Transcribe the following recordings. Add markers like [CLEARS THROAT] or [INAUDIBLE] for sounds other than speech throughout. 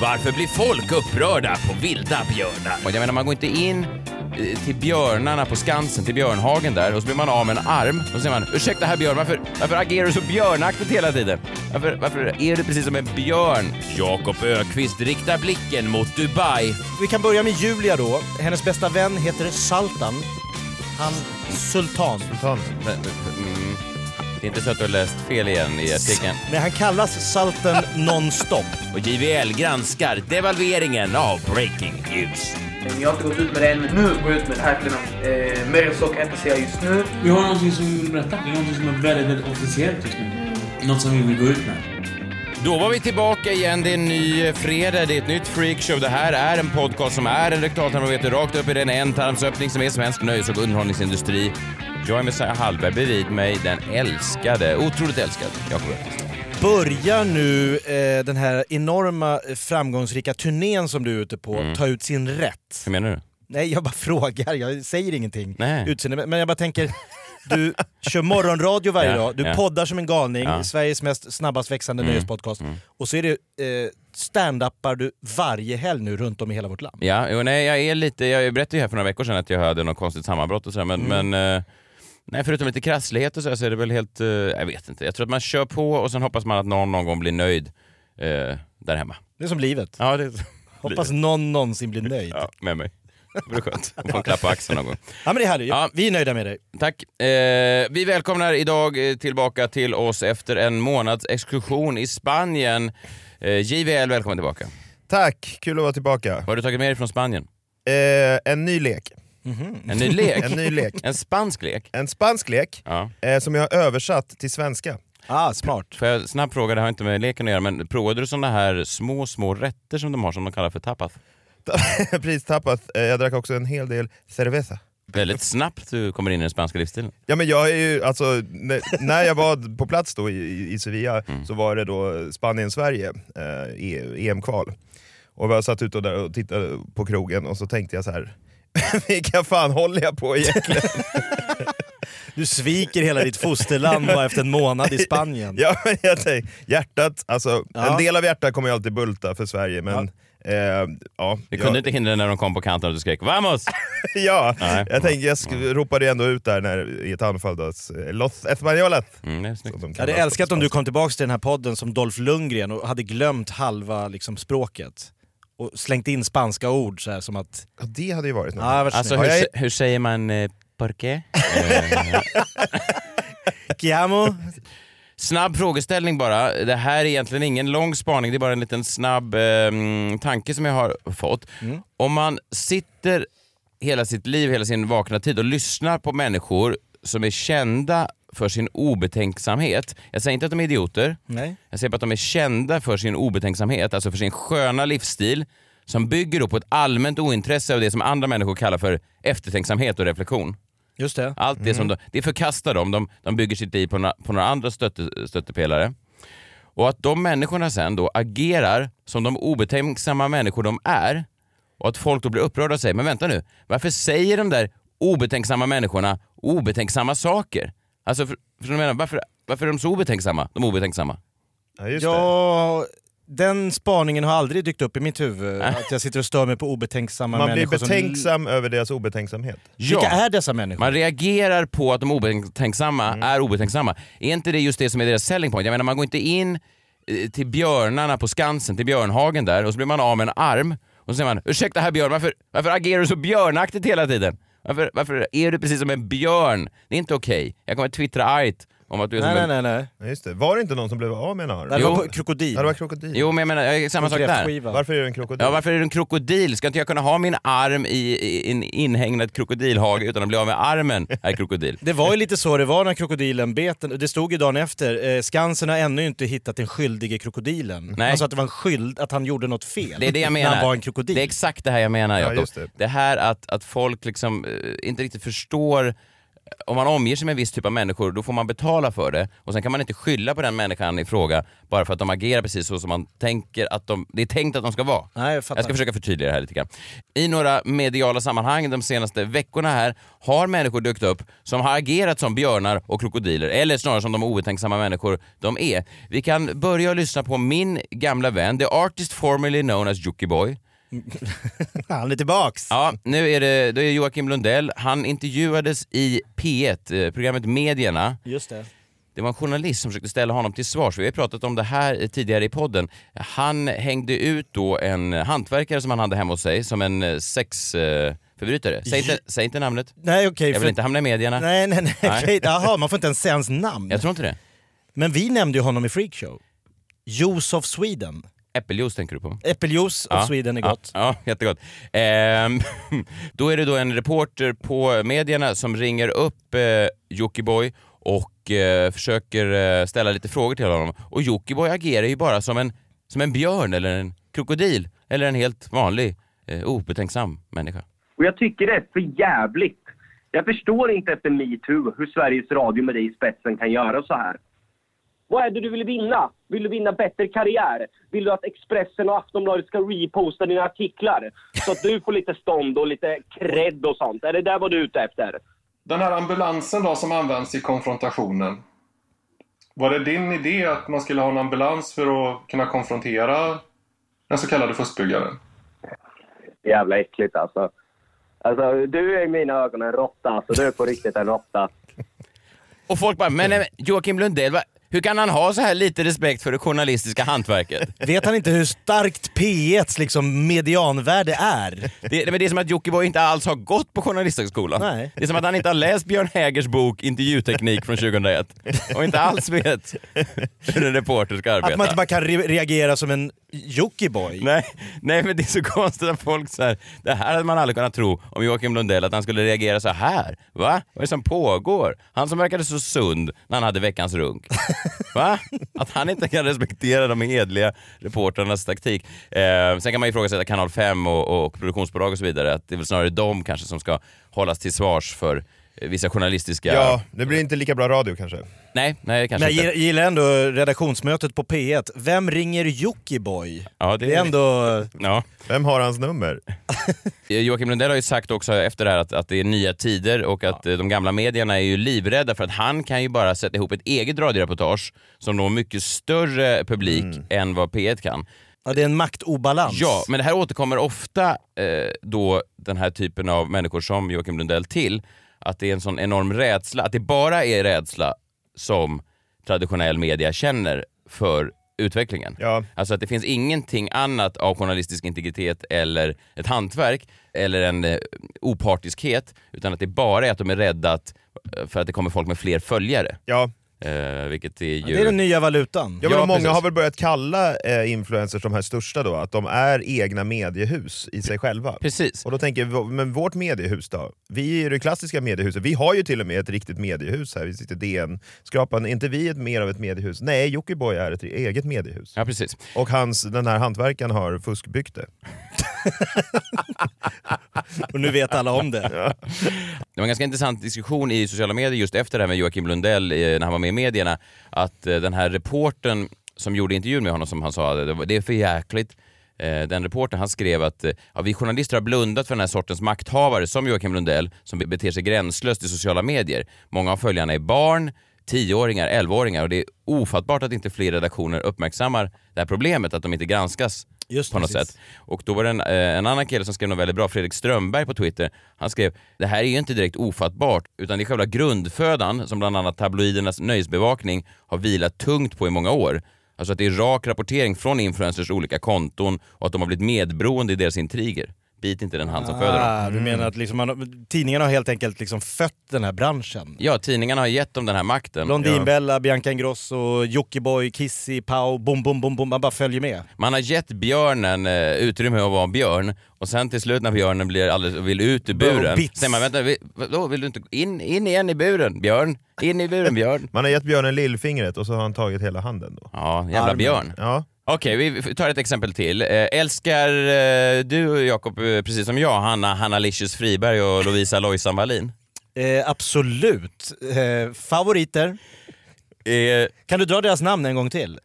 varför blir folk upprörda på vilda björnar? Och jag menar, man går inte in eh, till björnarna på Skansen, till Björnhagen där och så blir man av med en arm och så säger man ursäkta herr björn, varför, varför agerar du så björnaktigt hela tiden? Varför, varför är du precis som en björn? Jakob Ökvist riktar blicken mot Dubai. Vi kan börja med Julia då. Hennes bästa vän heter Sultan. Han Sultan. Men, men, det är inte så att du har läst fel igen i artikeln. Nej, han kallas Sultan nonstop. Och JVL granskar devalveringen av Breaking News. Jag har inte gått ut med det än, men nu går jag ut med det här till dem. Eh, mer än så kan jag inte säga just nu. Vi har någonting som vi vill berätta. Det är någonting som är väldigt, väldigt officiellt just nu. Något som vi vill gå ut med. Då var vi tillbaka igen. Det är en ny fredag, det är ett nytt freakshow. Det här är en podcast som är en rektaltarmometer rakt upp i den ändtarmsöppning som är svensk nöjes och underhållningsindustri. Jag är Messiah Hallberg, bredvid mig den älskade, otroligt älskade Jakob Öqvist. Börjar nu eh, den här enorma eh, framgångsrika turnén som du är ute på Mm. ta ut sin rätt? Hur menar du? Nej, jag bara [LAUGHS] frågar. Jag säger ingenting. Nej. Utseende, men jag bara tänker, du kör morgonradio varje [LAUGHS] Ja, dag, du ja. poddar som en galning, Ja. Sveriges mest snabbast växande Mm, nöjespodcast. Och så är det eh, stand-upar du varje helg nu runt om i hela vårt land. Ja, jo, nej, jag är lite, jag berättade ju här för några veckor sedan att jag hade något konstigt sammanbrott och sådär, men, Mm. men eh, nej, förutom lite krasslighet och så, så är det väl helt, eh, jag vet inte. Jag tror att man kör på och sen hoppas man att någon någon gång blir nöjd eh, där hemma. Det är som livet. Ja, det [LAUGHS] Hoppas någon någonsin blir nöjd. Ja, ja, med mig. Det vore skönt [LAUGHS] att få en klapp på axeln någon gång. men det är härligt. Ja. Vi är nöjda med dig. Tack. Eh, vi välkomnar idag eh, tillbaka till oss efter en månads exkursion i Spanien. Eh, JVL, välkommen tillbaka. Tack, kul att vara tillbaka. Vad har du tagit med dig från Spanien? Eh, en ny lek. En ny lek? [LAUGHS] En ny lek. En spansk lek? En spansk lek Ja. eh, som jag har översatt till svenska. Ah, smart. Får jag snabbt fråga, det har inte med leken att göra, men provade du sådana här små, små rätter som de har som de kallar för tapas? [LAUGHS] Pristappat. Eh, jag drack också en hel del cerveza. Väldigt snabbt du kommer in i den spanska livsstilen. Ja men jag är ju, alltså, när jag var på plats då i, i Sevilla Mm. så var det då Spanien-Sverige, eh, E- EM-kval. Och jag satt ute där och tittade på krogen och så tänkte jag så här. [LAUGHS] vilka fan håller jag på egentligen? [LAUGHS] Du sviker hela ditt fosterland bara efter en månad i [LAUGHS] Spanien. Ja, men jag tänkte, hjärtat, alltså, Ja. en del av hjärtat kommer ju alltid bulta för Sverige, men ja, eh, ja, Det jag, kunde inte hindra när de kom på kanten och du skrek ”Vamos!” ja Nej. jag, tänkte, jag sk- ropade ändå ut där när, i ett anfall då, s- Los Españoles. mm, det är snyggt. som de Jag hade älskat om du kom tillbaka till den här podden som Dolph Lundgren och hade glömt halva liksom, språket. Och slängt in spanska ord så här, som att... Ja, det hade ju varit något. Ja, Alltså hur, jag hur säger man eh, ”por qué”? [LAUGHS] Eh, Chiamo? Snabb frågeställning bara. Det här är egentligen ingen lång spaning, det är bara en liten snabb eh, tanke som jag har fått. Mm. Om man sitter hela sitt liv, hela sin vakna tid och lyssnar på människor som är kända för sin obetänksamhet. Jag säger inte att de är idioter, Nej. jag säger bara att de är kända för sin obetänksamhet, alltså för sin sköna livsstil som bygger på ett allmänt ointresse av det som andra människor kallar för eftertänksamhet och reflektion. Just det. Allt det som de, det förkastar de. de. De bygger sitt liv på, några- på några andra stötte, stöttepelare. Och att de människorna sen då agerar som de obetänksamma människor de är och att folk då blir upprörda och säger, men vänta nu, varför säger de där obetänksamma människorna obetänksamma saker? Alltså, för, för menar, varför, varför är de så obetänksamma, de obetänksamma? Ja, just det. Ja, den spaningen har aldrig dykt upp i mitt huvud. Att jag sitter och stör mig på obetänksamma Man blir människor. som- betänksam över deras obetänksamhet. Vilka är dessa människor? Man reagerar på att de obetänksamma är obetänksamma. Är inte det just det som är deras selling point? Jag menar, man går inte in eh, till björnarna på Skansen, till Björnhagen där och så blir man av med en arm och så säger man ursäkta herr björn, varför, varför agerar du så björnaktigt hela tiden? Varför, varför är du precis som en björn? Det är inte okej. Jag kommer twittra argt om att du är Nej, som nej, en... nej. nej. Ja, just det. Var det inte någon som blev av med en arm? Det Jo. var krokodil. Ja, det var krokodil. Jo, men jag menar, samma sak där. Varför är det en krokodil? Ja, varför är du en krokodil? Ska inte jag kunna ha min arm i, en inhägnad krokodilhage utan att bli av med armen, herr krokodil? Det var ju lite så det var när krokodilen bet. Det stod ju dagen efter, eh, Skansen har ännu inte hittat den skyldige krokodilen. Nej. Alltså att det var en skyld, att han gjorde något fel. Det är det jag När menar. han var en krokodil. Det är exakt det här jag menar Ja, Jakob. just det. det här att, att folk liksom eh, inte riktigt förstår om man omger sig med en viss typ av människor, då får man betala för det. Och sen kan man inte skylla på den människan i fråga bara för att de agerar precis så som man tänker att de, det är tänkt att de ska vara. Nej, jag. Jag ska försöka förtydliga det här lite grann. I några mediala sammanhang de senaste veckorna här har människor dykt upp som har agerat som björnar och krokodiler, eller snarare som de obetänksamma människor de är. Vi kan börja lyssna på min gamla vän, the artist formerly known as Jockiboi. [LAUGHS] Han är tillbaks! Ja, nu är det, det är Joakim Lundell. Han intervjuades i P1, eh, programmet Medierna. Just det. Det var en journalist som försökte ställa honom till svars. Vi har pratat om det här eh, tidigare i podden. Han hängde ut då en hantverkare som han hade hemma hos sig som en eh, sexförbrytare. Säg, inte, säg inte namnet. Nej okej. Jag vill för- inte hamna i medierna. Nej, nej, nej. Nej. okej. Jaha, man får inte ens säga hans namn. Jag tror inte det. Men vi nämnde ju honom i Freakshow. Of Sweden. Äppeljuice tänker du på? Äppeljuice of Sweden är gott. Ja, ja jättegott. Ehm, [LAUGHS] då är det då en reporter på medierna som ringer upp eh, Jockiboi och eh, försöker eh, ställa lite frågor till honom. Och Jockiboi agerar ju bara som en, som en björn eller en krokodil eller en helt vanlig eh, obetänksam människa. Och jag tycker det är för jävligt. Jag förstår inte efter metoo hur Sveriges Radio med dig i spetsen kan göra så här. Vad är det du vill vinna? Vill du vinna bättre karriär? Vill du att Expressen och Aftonbladet ska reposta dina artiklar? Så att du får lite stånd och lite cred och sånt. Är det där vad du är ute efter? Den här ambulansen då som används i konfrontationen. Var det din idé att man skulle ha en ambulans för att kunna konfrontera den så kallade fuskbyggaren? Jävla äckligt alltså. Alltså, du är i mina ögon en råtta alltså. Du är på riktigt en råtta. Och folk bara, men eh, Joakim Lundell? Hur kan han ha så här lite respekt för det journalistiska hantverket? [LAUGHS] Vet han inte hur starkt P1s liksom medianvärde är? Det, men det är som att Jockiboi inte alls har gått på Journalisthögskolan. Nej. Det är som att han inte har läst Björn Hägers bok Intervjuteknik från 2001 och inte alls vet hur en reporter ska arbeta. Att man inte bara kan re- reagera som en Jockiboi. Nej, nej, men det är så konstigt att folk så här, det här hade man aldrig kunnat tro om Joakim Lundell, att han skulle reagera så här. Va? Vad är det som pågår? Han som verkade så sund när han hade veckans runk. [LAUGHS] Va? Att han inte kan respektera de hedliga reportrarnas taktik. Eh, sen kan man ju ifrågasätta Kanal 5 och, och produktionsbolag och så vidare, att det är väl snarare de kanske som ska hållas till svars för vissa journalistiska... Ja, det blir inte lika bra radio kanske. Nej, nej kanske Men jag inte. gillar- ändå redaktionsmötet på P1. Vem ringer Jockiboi? Ja, Det är ändå... Ja. Vem har hans nummer? [LAUGHS] Eh, Joakim Lundell har ju sagt också efter det här att, att det är nya tider och att eh, de gamla medierna är ju livrädda för att han kan ju bara sätta ihop ett eget radioreportage som når mycket större publik än vad P1 kan. Ja, det är en maktobalans. Ja, men det här återkommer ofta eh, då den här typen av människor som Joakim Lundell till. Att det är en sån enorm rädsla, att det bara är rädsla som traditionell media känner för utvecklingen. Ja. Alltså att det finns ingenting annat av journalistisk integritet eller ett hantverk eller en eh, opartiskhet utan att det bara är att de är rädda att, för att det kommer folk med fler följare. Ja. Eh, vilket är ju... Det är den nya valutan. Ja, men Ja, många precis. har väl börjat kalla eh, influencers, de här största då, att de är egna mediehus i sig själva. Precis. Och då tänker jag, men vårt mediehus då? Vi är ju det klassiska mediehuset, vi har ju till och med ett riktigt mediehus här, vi sitter DN. Skrapan, är inte vi ett, mer av ett mediehus? Nej, Jockiboi är ett eget mediehus. Ja, precis. Och hans, den här hantverkaren har fuskbyggt det. [LAUGHS] [LAUGHS] Och nu vet alla om det. Det var en ganska intressant diskussion i sociala medier just efter det här med Joakim Lundell eh, när han var med i medierna. Att eh, den här reporten som gjorde intervjun med honom, som han sa, det, är för jäkligt. Eh, den reportern han skrev att ja, vi journalister har blundat för den här sortens makthavare som Joakim Lundell som beter sig gränslöst i sociala medier. Många av följarna är barn, 10-åringar, 11-åringar och det är ofattbart att inte fler redaktioner uppmärksammar det här problemet, att de inte granskas Just på något precis. sätt. Och då var det en, eh, en annan kille som skrev något väldigt bra, Fredrik Strömberg på Twitter. Han skrev det här är ju inte direkt ofattbart utan det är själva grundfödan som bland annat tabloidernas nöjesbevakning har vilat tungt på i många år. Alltså att det är rak rapportering från influencers olika konton och att de har blivit medberoende i deras intriger. Bit inte den hand som föder dem. Ah, du menar att liksom man, tidningarna har helt enkelt liksom fött den här branschen? Ja, tidningarna har gett dem den här makten. Blondinbella, Bianca Ingrosso, Jockiboi, Kissy, Pau, bom, bom, bom, bom. Man bara följer med. Man har gett björnen eh, utrymme att vara en björn och sen till slut när björnen blir alldeles, vill ut ur buren, säger man vänta, vi- vadå, vill du inte in, in igen i buren? Björn, in i buren björn. Man har gett björnen lillfingret och så har han tagit hela handen då. Ja, jävla Armen. björn. Ja. Okej, vi tar ett exempel till. Eh, älskar eh, du Jakob, eh, precis som jag, Hanna, Hanna Licious Friberg och Lovisa Lojsan Wallin? Eh, absolut. Eh, favoriter? Eh, kan du dra deras namn en gång till?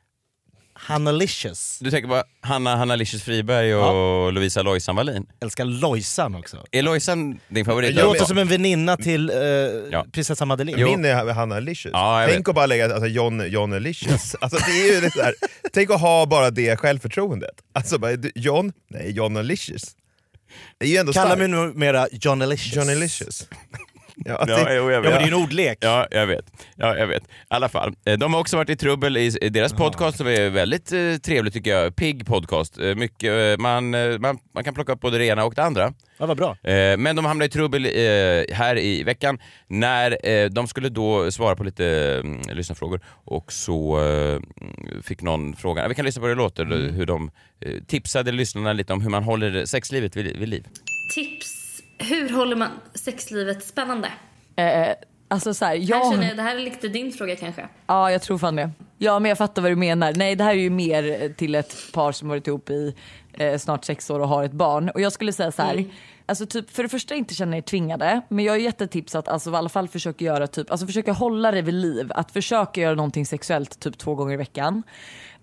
Hannalicious. Du tänker på Hanna, Hanna Licious Friberg och Lovisa Lojsan Wallin? Älskar Lojsan också. Är Lojsan din favorit? Det låter som en väninna till eh, prinsessa Madeleine. Min är Hanna Licious. Ja, Tänk att bara lägga alltså, John, John Licious. [LAUGHS] Alltså, det är ju det där. Tänk att ha bara det självförtroendet. Alltså bara, John? Nej, John Licious. Det är ju ändå Kalla starkt. mig numera John Licious. Johnny Licious. Ja, Ja, det- jo, jag Ja, vet. men det är en ordlek. Ja, jag vet. Ja, jag vet. I alla fall. Eh, De har också varit i trubbel i deras podcast som är väldigt eh, trevlig tycker jag. Pigg podcast. Eh, Mycket, eh, man, eh, man, man kan plocka upp både det ena och det andra. Ja, vad bra. Eh, Men de hamnade i trubbel eh, här i veckan när eh, de skulle då svara på lite mm, lyssnarfrågor och så eh, fick någon fråga. Vi kan lyssna på hur det låter, hur de eh, tipsade lyssnarna lite om hur man håller sexlivet vid, vid liv. Tips. Hur håller man sexlivet spännande? Eh, alltså så här, Här jag... känner jag, det här är lite din fråga kanske. Ja, jag tror fan det. Ja, men jag fattar vad du menar. Nej, det här är ju mer till ett par som varit ihop i eh, snart sex år och har ett barn. Och jag skulle säga så här, alltså typ för det första inte känna er tvingade, men jag har gett ett tips att alltså i alla fall försöka göra typ, alltså försöka hålla det vid liv. Att försöka göra någonting sexuellt typ två gånger i veckan.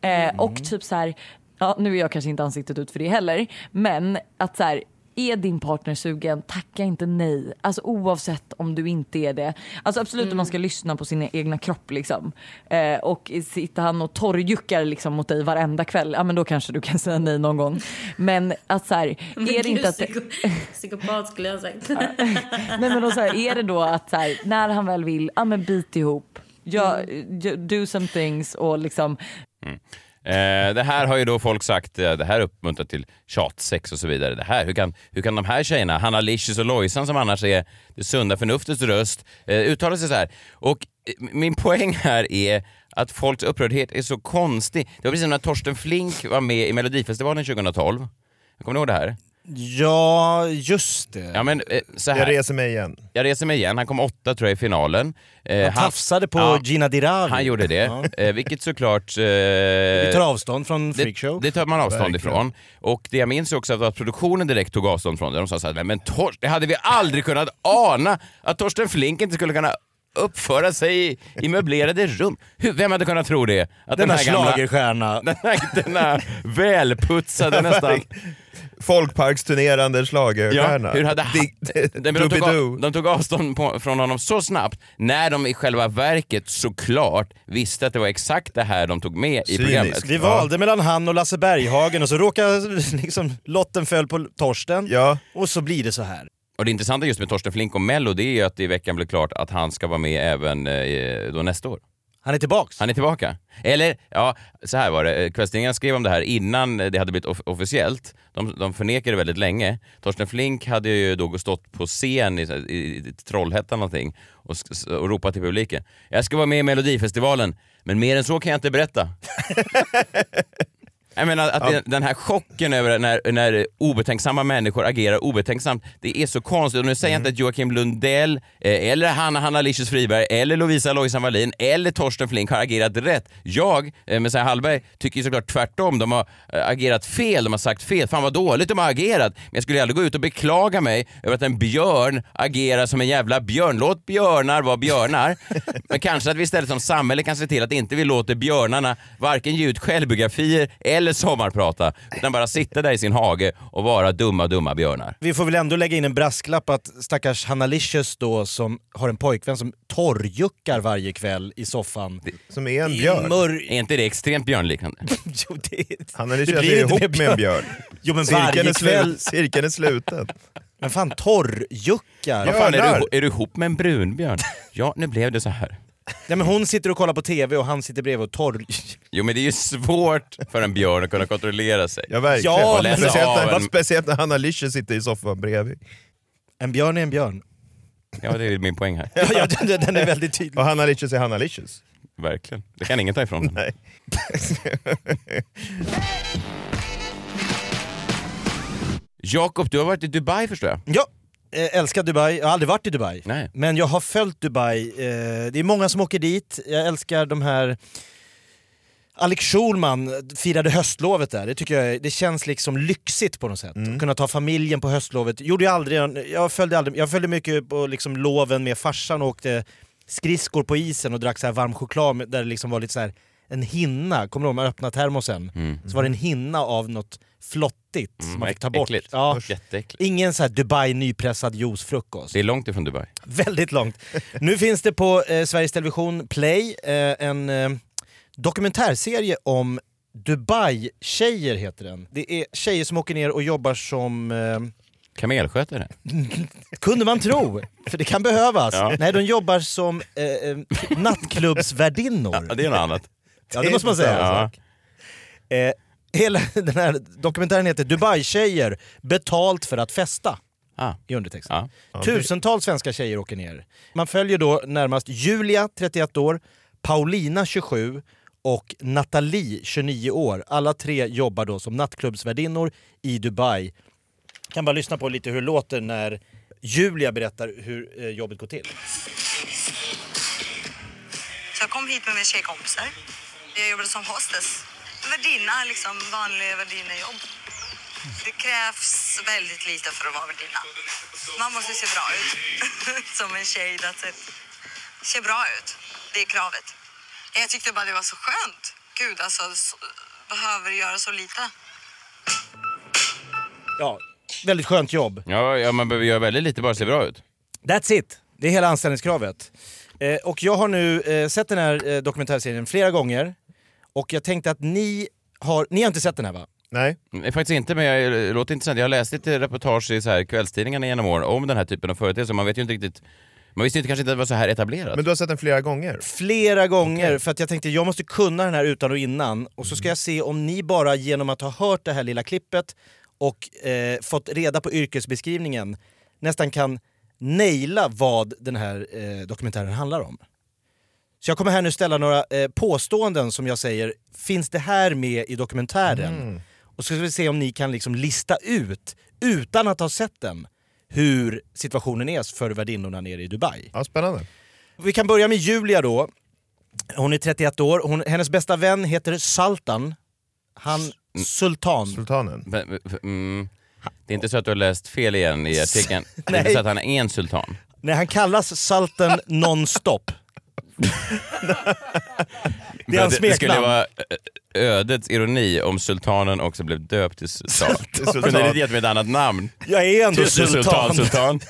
Eh, Och typ så här, ja nu är jag kanske inte ansiktet ut för det heller, men att så här, är din partner sugen, tacka inte nej. Alltså oavsett om du inte är det. Alltså absolut om man ska lyssna på sin egna kropp liksom. Eh, och sitter han och torrjuckar liksom mot dig varenda kväll, ja men då kanske du kan [LAUGHS] säga nej någon gång. Men att så här, är det inte att... Psyko- [LAUGHS] psykopat skulle jag ha sagt. Nej men då så här, är det då att så här, när han väl vill, ja men bit ihop. Gör, gör- do some things och liksom Eh, det här har ju då folk sagt, eh, det här uppmuntrar till tjatsex och så vidare. Det här, hur, kan, hur kan de här tjejerna, Hanna Licious och Lojsan som annars är det sunda förnuftets röst, eh, uttala sig så här? Och eh, min poäng här är att folks upprördhet är så konstig. Det var precis som när Torsten Flink var med i Melodifestivalen 2012. Kommer ni ihåg det här? Ja, just det. Ja, men, eh, så här. Jag reser mig igen. Jag reser mig igen. Han kom åtta tror jag i finalen. Eh, Han tafsade på Gina Dirawi. Han gjorde det, Ja. eh, vilket såklart... Eh, Vi tar avstånd från freakshow. Det, det tar man avstånd Verkligen. ifrån. Och det jag minns också att produktionen direkt tog avstånd från det. De sa så här, men Tors, det hade vi aldrig kunnat ana att Torsten Flink inte skulle kunna uppföra sig i, i möblerade rum. Hur, vem hade kunnat tro det? Att Denna här schlagerstjärna. Den här, [LAUGHS] denna välputsade [LAUGHS] nästan... Folkparksturnerande schlagerstjärna. Ja, hur hade han... De, tog, av- de tog avstånd på, från honom så snabbt när de i själva verket såklart visste att det var exakt det här de tog med i programmet. Vi valde mellan han och Lasse Berghagen och så råkade [LAUGHS] liksom, lotten föll på Torsten och så blir det så här. Och det intressanta just med Torsten Flink och Mello det är ju att det i veckan blev klart att han ska vara med även eh, då nästa år. Han är tillbaks? Han är tillbaka. Eller, ja, så här var det. Kvällstidningarna skrev om det här innan det hade blivit off- officiellt. De, de förnekade väldigt länge. Torsten Flink hade ju då stått på scen i, i, i Trollhättan någonting och, och ropat till publiken. Jag ska vara med i Melodifestivalen, men mer än så kan jag inte berätta. [LAUGHS] Jag menar att Ja. den- här chocken över när, när obetänksamma människor agerar obetänksamt, det är så konstigt. Och nu säger jag inte att Joakim Lundell, eh, eller Hanna Hanna Licious Friberg, eller Lovisa Lojsan Wallin, eller Torsten Flink har agerat rätt. Jag, eh, Messiah Hallberg, tycker såklart tvärtom. De har eh, agerat fel, de har sagt fel. Fan vad dåligt de har agerat. Men jag skulle aldrig gå ut och beklaga mig över att en björn agerar som en jävla björn. Låt björnar vara björnar. [LAUGHS] Men kanske att vi istället som samhälle kan se till att inte vi låter björnarna varken ge ut självbiografier eller sommarprata, utan bara sitta där i sin hage och vara dumma, dumma björnar. Vi får väl ändå lägga in en brasklapp att stackars Hanna Licious då som har en pojkvän som torrjuckar varje kväll i soffan. Som är en björn. mör- Är inte det extremt björnliknande? [LAUGHS] jo, det, är lite blir inte ihop mer med en björn. Jo men Cirkeln varje är slut- kväll. Cirkeln är sluten. Men fan torrjuckar. Vad fan, är, du, är du ihop med en brunbjörn? [LAUGHS] Ja, nu blev det så här. Nej, men hon sitter och kollar på TV och han sitter bredvid och torr... [LAUGHS] Jo men det är ju svårt för en björn att kunna kontrollera sig. Ja verkligen. Ja, speciellt, när, en- speciellt när Hanna Licious sitter i soffan bredvid. En björn är en björn. Ja det är min poäng här. [LAUGHS] Ja, ja, den, den är väldigt tydlig. Och Hanna Licious är Hanna Licious. Verkligen. Det kan ingen ta ifrån den. Nej. [LAUGHS] Jakob, du har varit i Dubai förstår jag? Ja, älskar Dubai. Jag har aldrig varit i Dubai. Nej. Men jag har följt Dubai. Eh, det är många som åker dit. Jag älskar de här... Alex Schulman firade höstlovet där. Det tycker jag det känns liksom lyxigt på något sätt. Att kunna ta familjen på höstlovet. Gjorde jag aldrig. Jag följde, aldrig, jag följde mycket på liksom loven med farsan och åkte skridskor på isen och drack så här varm choklad där det liksom var lite så här en hinna. Kommer du ihåg? Man öppnade termosen. Så var det en hinna av något flottigt som man fick ta bort. Äckligt. Ja. Jätteäckligt. Ingen så här Dubai nypressad juicefrukost. Det är långt ifrån Dubai. [LAUGHS] Väldigt långt. Nu finns det på eh, Sveriges Television Play eh, en eh, dokumentärserie om Dubai-tjejer heter den. Det är tjejer som åker ner och jobbar som... Eh, Kamelskötare? [LAUGHS] kunde man tro, för det kan behövas. Ja. Nej, de jobbar som eh, eh, nattklubbsvärdinnor. Ja, det är något annat. Ja, det måste man säga. Ja. Eh, hela [LAUGHS] den här dokumentären heter Dubai-tjejer, betalt för att festa. Ah. I undertexten. Ja. Tusentals svenska tjejer åker ner. Man följer då närmast Julia, 31 år, Paulina, 27 och Nathalie, 29 år. Alla tre jobbar då som nattklubbsvärdinnor i Dubai. Kan bara lyssna på lite hur det låter när Julia berättar hur eh, jobbet går till. Så jag kom hit med mina tjejkompisar. Jag jobbade som hostess. Värdinna, liksom vanlig värdinnejobb. Det krävs väldigt lite för att vara värdinna. Man måste se bra ut. [LAUGHS] som en tjej, that's it. Se bra ut. Det är kravet. Jag tyckte bara det var så skönt. Gud, alltså, så, behöver göra så lite. Ja, väldigt skönt jobb. Ja, ja, man behöver göra väldigt lite bara att se bra ut. That's it! Det är hela anställningskravet. Eh, och jag har nu eh, sett den här eh, dokumentärserien flera gånger. Och jag tänkte att ni har... Ni har inte sett den här va? Nej. Nej, faktiskt inte, men jag, det låter intressant. Jag har läst lite reportage i så här kvällstidningarna genom år om den här typen av företeelser. Man vet ju inte riktigt... Man visste inte, kanske inte att det var så här etablerat. Men du har sett den flera gånger? Flera gånger, för att jag tänkte jag måste kunna den här utan och innan. Och så ska jag se om ni bara genom att ha hört det här lilla klippet och eh, fått reda på yrkesbeskrivningen nästan kan naila vad den här eh, dokumentären handlar om. Så jag kommer här nu ställa några eh, påståenden som jag säger, finns det här med i dokumentären? Och så ska vi se om ni kan liksom lista ut, utan att ha sett den, hur situationen är för värdinnorna nere i Dubai. Ja, spännande. Vi kan börja med Julia då. Hon är 31 år, Hon, hennes bästa vän heter Sultan. Han, Sultan. Sultanen. Men, mm, det är inte så att du har läst fel igen i artikeln? [LAUGHS] Det är Nej. inte så att han är en sultan? Nej, han kallas Sultan [LAUGHS] nonstop. Det är hans det, det skulle smeknamn. vara eh, ödets ironi om sultanen också blev döpt till sultan. Sultan. Kunde det gett mig ett annat namn? Jag är ändå nu, sultan. sultan.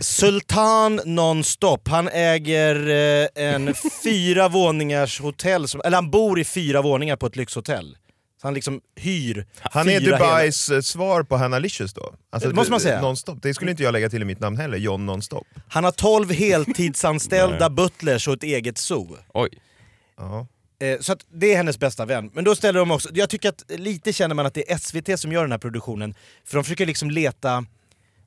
Sultan nonstop. Han äger eh, en fyra våningars hotell, som, eller han bor i fyra våningar på ett lyxhotell. Så han liksom hyr Han är Dubais eh, svar på Hanna Licious då? Alltså, Det måste man säga. Nonstop. Det skulle inte jag lägga till i mitt namn heller, John Nonstop. Han har 12 heltidsanställda butlers och ett eget zoo. Oj. Ja. Eh, Så att det är hennes bästa vän. Men då ställer de också, jag tycker att lite känner man att det är SVT som gör den här produktionen. För de försöker liksom leta,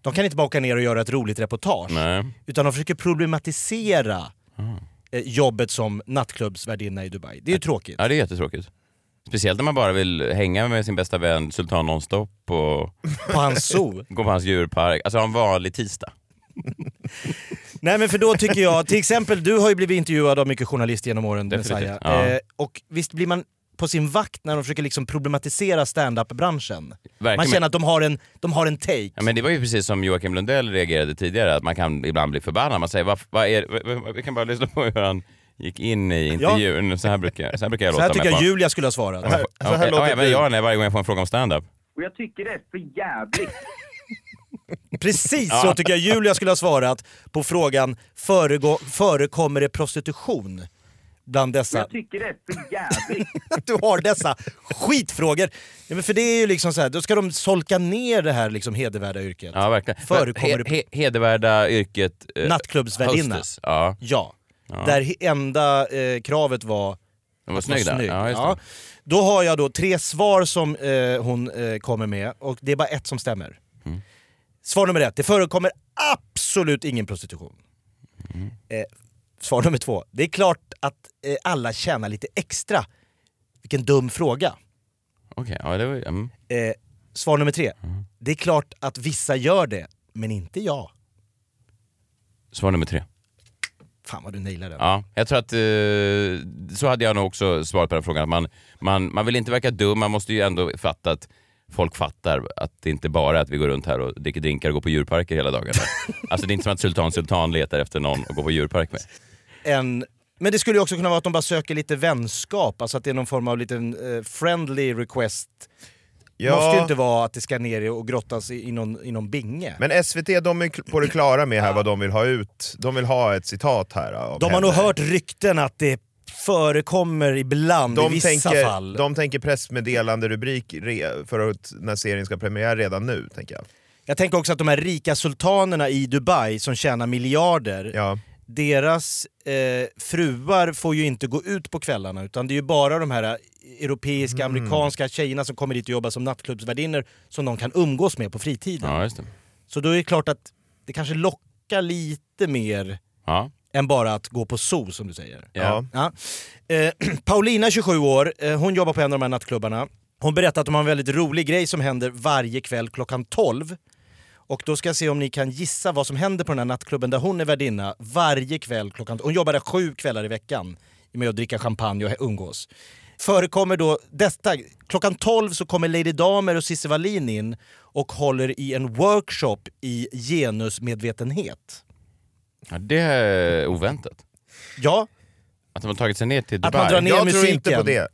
de kan inte bara åka ner och göra ett roligt reportage. Nej. Utan de försöker problematisera eh, jobbet som nattklubbsvärdinna i Dubai. Det är ju tråkigt. Ja, det är jättetråkigt. Speciellt när man bara vill hänga med sin bästa vän Sultan Nonstop och På hans zoo. gå på hans djurpark. Alltså en vanlig tisdag. [LAUGHS] Nej men för då tycker jag, till exempel du har ju blivit intervjuad av mycket journalister genom åren Definitivt, Messiah. ja. Eh, och visst blir man på sin vakt när de försöker liksom problematisera stand-up-branschen. Man känner att de har en, de har en take. Ja, men det var ju precis som Joakim Lundell reagerade tidigare, att man kan ibland bli förbannad. Man säger, vad, vad är Vi kan bara lyssna på hur han gick in i intervjun. Så, här brukar, så här brukar jag Så här låta tycker mig jag på- Julia skulle ha svarat. Ja, ja, ja, även jag när varje gång jag får en fråga om stand-up. Och jag tycker det är för jävligt. [LAUGHS] Precis Ja. så tycker jag Julia skulle ha svarat på frågan föregå, förekommer det prostitution bland dessa... Jag tycker det är för jävligt. Att [LAUGHS] du har dessa skitfrågor. Ja, men för det är ju liksom så här, då ska de solka ner det här liksom hedervärda yrket. Ja, verkligen. Förekommer he, he, hedervärda yrket... eh, Nattklubbsvärdinna. Ja. Ja. Ja. där enda eh, kravet var Den var snygg där. Ja, det. Då har jag då tre svar som eh, hon eh, kommer med och det är bara ett som stämmer. Mm. Svar nummer ett, det förekommer absolut ingen prostitution. Mm. Eh, svar nummer två, det är klart att eh, alla tjänar lite extra. Vilken dum fråga. Okej, ja det var mm. Eh, svar nummer tre, det är klart att vissa gör det, men inte jag. Svar nummer tre. Fan vad du nailar den. Ja, jag tror att eh, så hade jag nog också svarat på den frågan. Att Man, man, man vill inte verka dum, man måste ju ändå fatta att folk fattar att det inte bara är att vi går runt här och dricker drinkar och går på djurparker hela dagarna. [LAUGHS] alltså det är inte som att Sultan Sultan letar efter någon att gå på djurpark med. En, men det skulle ju också kunna vara att de bara söker lite vänskap, alltså att det är någon form av liten eh, friendly request. Ja. måste ju inte vara att det ska ner och grottas i, i, någon, i någon binge. Men SVT de är på det klara med här vad de vill ha ut. De vill ha ett citat här av De har henne. nog hört rykten att det förekommer ibland i de vissa tänker, fall. De tänker pressmeddelande rubrik för att, när serien ska premiär redan nu, tänker jag. Jag tänker också att de här rika sultanerna i Dubai som tjänar miljarder, deras eh, fruar får ju inte gå ut på kvällarna utan det är ju bara de här europeiska, Mm. amerikanska tjejerna som kommer dit och jobbar som nattklubbsvärdinnor som de kan umgås med på fritiden. Ja. Så då är det klart att det kanske lockar lite mer Ja. än bara att gå på zoo som du säger. Ja. Eh, [CLEARS THROAT] Paulina, 27 år, eh, hon jobbar på en av de här nattklubbarna. Hon berättar att de har en väldigt rolig grej som händer varje kväll klockan 12. Och då ska jag se om ni kan gissa vad som händer på den här nattklubben där hon är värdinna varje kväll klockan... Hon jobbar där sju kvällar i veckan med att dricka champagne och umgås. Förekommer då detta, klockan 12 så kommer Lady Damer och Cissi Wallin in och håller i en workshop i genusmedvetenhet. Ja, det är oväntat. Ja. Att de har tagit sig ner till Att Dubai. man drar ner Jag tror musiken. inte på det.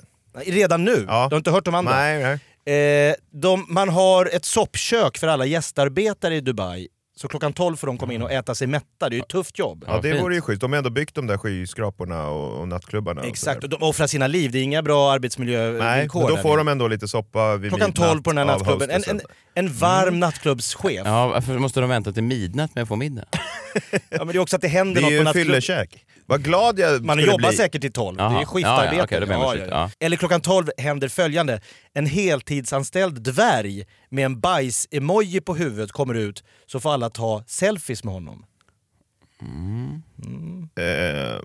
Redan nu? Du har inte hört de andra? Nej, nej. Eh, de, man har ett soppkök för alla gästarbetare i Dubai. Så klockan 12 får de komma in och äta sig mätta. Det är ju ett tufft jobb. Ja, det vore ju schysst. De har ändå byggt de där skyskraporna och, och nattklubbarna. och Exakt, och de offrar sina liv. Det är inga bra arbetsmiljövillkor. Nej, men då får de ändå lite soppa vid Klockan midnatt 12 på den här nattklubben. En, en, en varm nattklubbschef. Ja, varför måste de vänta till midnatt med att få middag? [LAUGHS] [LAUGHS] Ja, men det är också att det händer Det är något ju på en nattklubben. fyllekäk. Vad glad jag Man jobbar bli. säkert till 12, det är skiftarbete. Ja, ja, skift, ja. Eller klockan 12 händer följande. En heltidsanställd dvärg med en bajs-emoji på huvudet kommer ut, så får alla ta selfies med honom. Eh,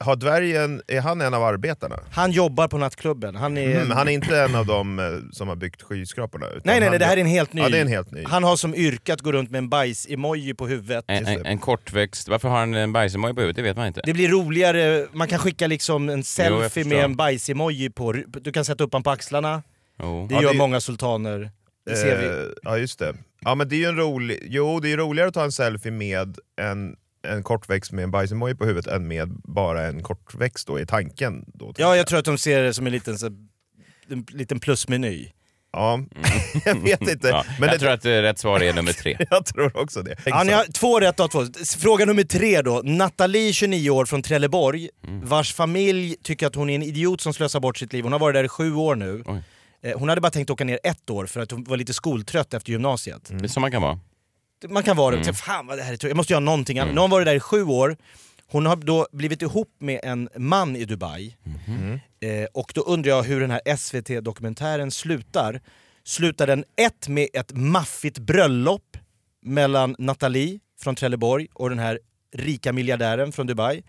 har dvärgen, är han en av arbetarna? Han jobbar på nattklubben. Han är... Mm, han är inte en av dem eh, som har byggt skyskraporna? utan Nej, nej, han- nej, det här är en helt ny. Ja, det är en helt ny. Han har som yrke att gå runt med en bajs-emoji på huvudet. En, en, en kortväxt, varför har han en bajsemoj på huvudet? Det vet man inte. Det blir roligare, man kan skicka liksom en selfie förstår. med en bajs-emoji på, du kan sätta upp den på axlarna. Jo. Det Ja, gör det- många sultaner. Det ser vi. Eh, ja just det. Ja men det är ju en rolig, jo det är roligare att ta en selfie med en, en kortväxt med en bajsemoj på huvudet än med bara en kortväxt då i tanken. Då, Ja, jag tror att de ser det som en liten, så, en liten plusmeny. Ja, [LAUGHS] jag vet inte. Ja, Men jag det- tror att eh, rätt svar är nummer tre. [LAUGHS] jag tror också det. Ja, ni har två rätt av två. Fråga nummer tre då. Nathalie, 29 år, från Trelleborg, Mm. vars familj tycker att hon är en idiot som slösar bort sitt liv. Hon har varit där i sju år nu. Oj. Eh, Hon hade bara tänkt åka ner ett år för att hon var lite skoltrött efter gymnasiet. Det är som man kan vara. Man kan vara det, Mm. mm. fan vad det här är tråkigt. jag måste göra någonting annat. Nu har hon varit där i sju år, hon har då blivit ihop med en man i Dubai. Mhm. Eh, och då undrar jag hur den här SVT-dokumentären slutar. Slutar den ett med ett maffigt bröllop mellan Nathalie från Trelleborg och den här rika miljardären från Dubai?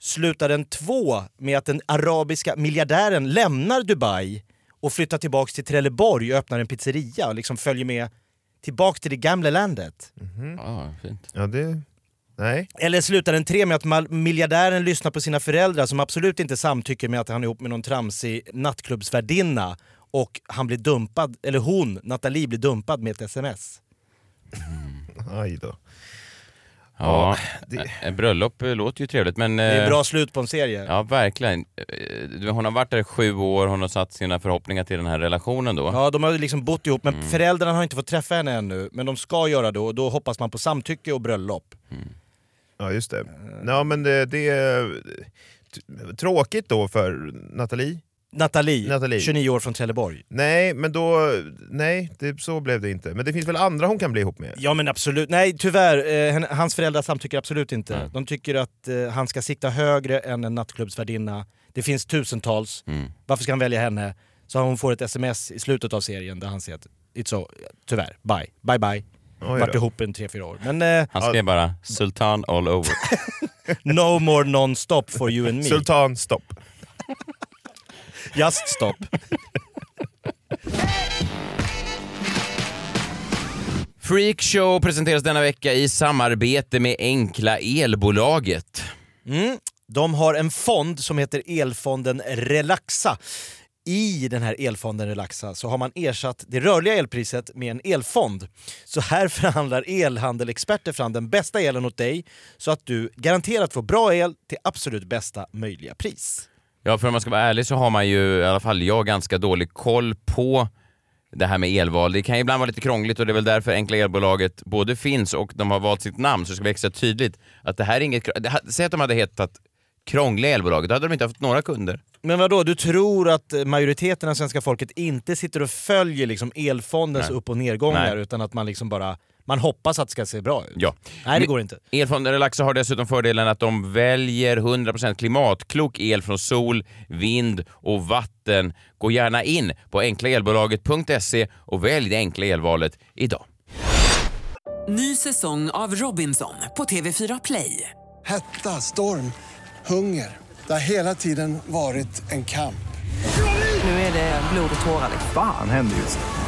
Slutar den två med att den arabiska miljardären lämnar Dubai och flyttar tillbaks till Trelleborg och öppnar en pizzeria och liksom följer med tillbaks till det gamla landet? Ja, fint. Ja, det... Nej. Eller slutar den tre med att mal- miljardären lyssnar på sina föräldrar som absolut inte samtycker med att han är ihop med någon tramsig nattklubbsvärdinna och han blir dumpad, eller hon, Nathalie, blir dumpad med ett sms. Aj då. Ja, det- bröllop eh, låter ju trevligt men... Det är eh, bra slut på en serie. Ja, verkligen. Eh, Hon har varit där i sju år, hon har satt sina förhoppningar till den här relationen då. Ja, de har ju liksom bott ihop, men Mm. föräldrarna har inte fått träffa henne ännu. Men de ska göra det och då hoppas man på samtycke och bröllop. Ja just det. Ja men det, det är tråkigt då för Nathalie. Nathalie, Nathalie. 29 år från Trelleborg. Nej, men då... Nej, det, så blev det inte. Men det finns väl andra hon kan bli ihop med? Ja men absolut, nej tyvärr, eh, hans föräldrar samtycker absolut inte. De tycker att eh, han ska sikta högre än en nattklubbsvärdinna. Det finns tusentals, Mm. varför ska han välja henne? Så hon får ett sms i slutet av serien där han säger att it's so, tyvärr, bye, bye bye. Då. ihop en tre fyra år. Men eh, Han skrev bara Sultan all over. [LAUGHS] no more non-stop for you and me. Sultan, stopp. [LAUGHS] Just stop. Freak Show presenteras denna vecka i samarbete med Enkla Elbolaget. Mm. De har en fond som heter Elfonden Relaxa. I den här elfonden Relaxa så har man ersatt det rörliga elpriset med en elfond. Så här [LAUGHS] förhandlar elhandelexperter fram den bästa elen åt dig så att du garanterat får bra el till absolut bästa möjliga pris. Ja, för om man ska vara ärlig så har man ju, i alla fall jag, ganska dålig koll på det här med elval. Det kan ju ibland vara lite krångligt och det är väl därför Enkla Elbolaget både finns och de har valt sitt namn så det ska bli extra tydligt att det här är inget... det Säg att de hade hetat Krångliga Elbolaget, då hade de inte haft några kunder. Men vad då? du tror att majoriteten av svenska folket inte sitter och följer liksom elfondens Nej. upp och nedgångar Nej. utan att man liksom bara man hoppas att det ska se bra ut? Ja. Nej, det går inte. Elfonden Relaxa har dessutom fördelen att de väljer 100% klimatklok el från sol, vind och vatten. Gå gärna in på enklaelbolaget.se och välj det enkla elvalet idag. Ny säsong av Robinson på TV4 Play. Hetta, storm, hunger. Det har hela tiden varit en kamp. Nu är det blod och tårar. Fan händer just nu.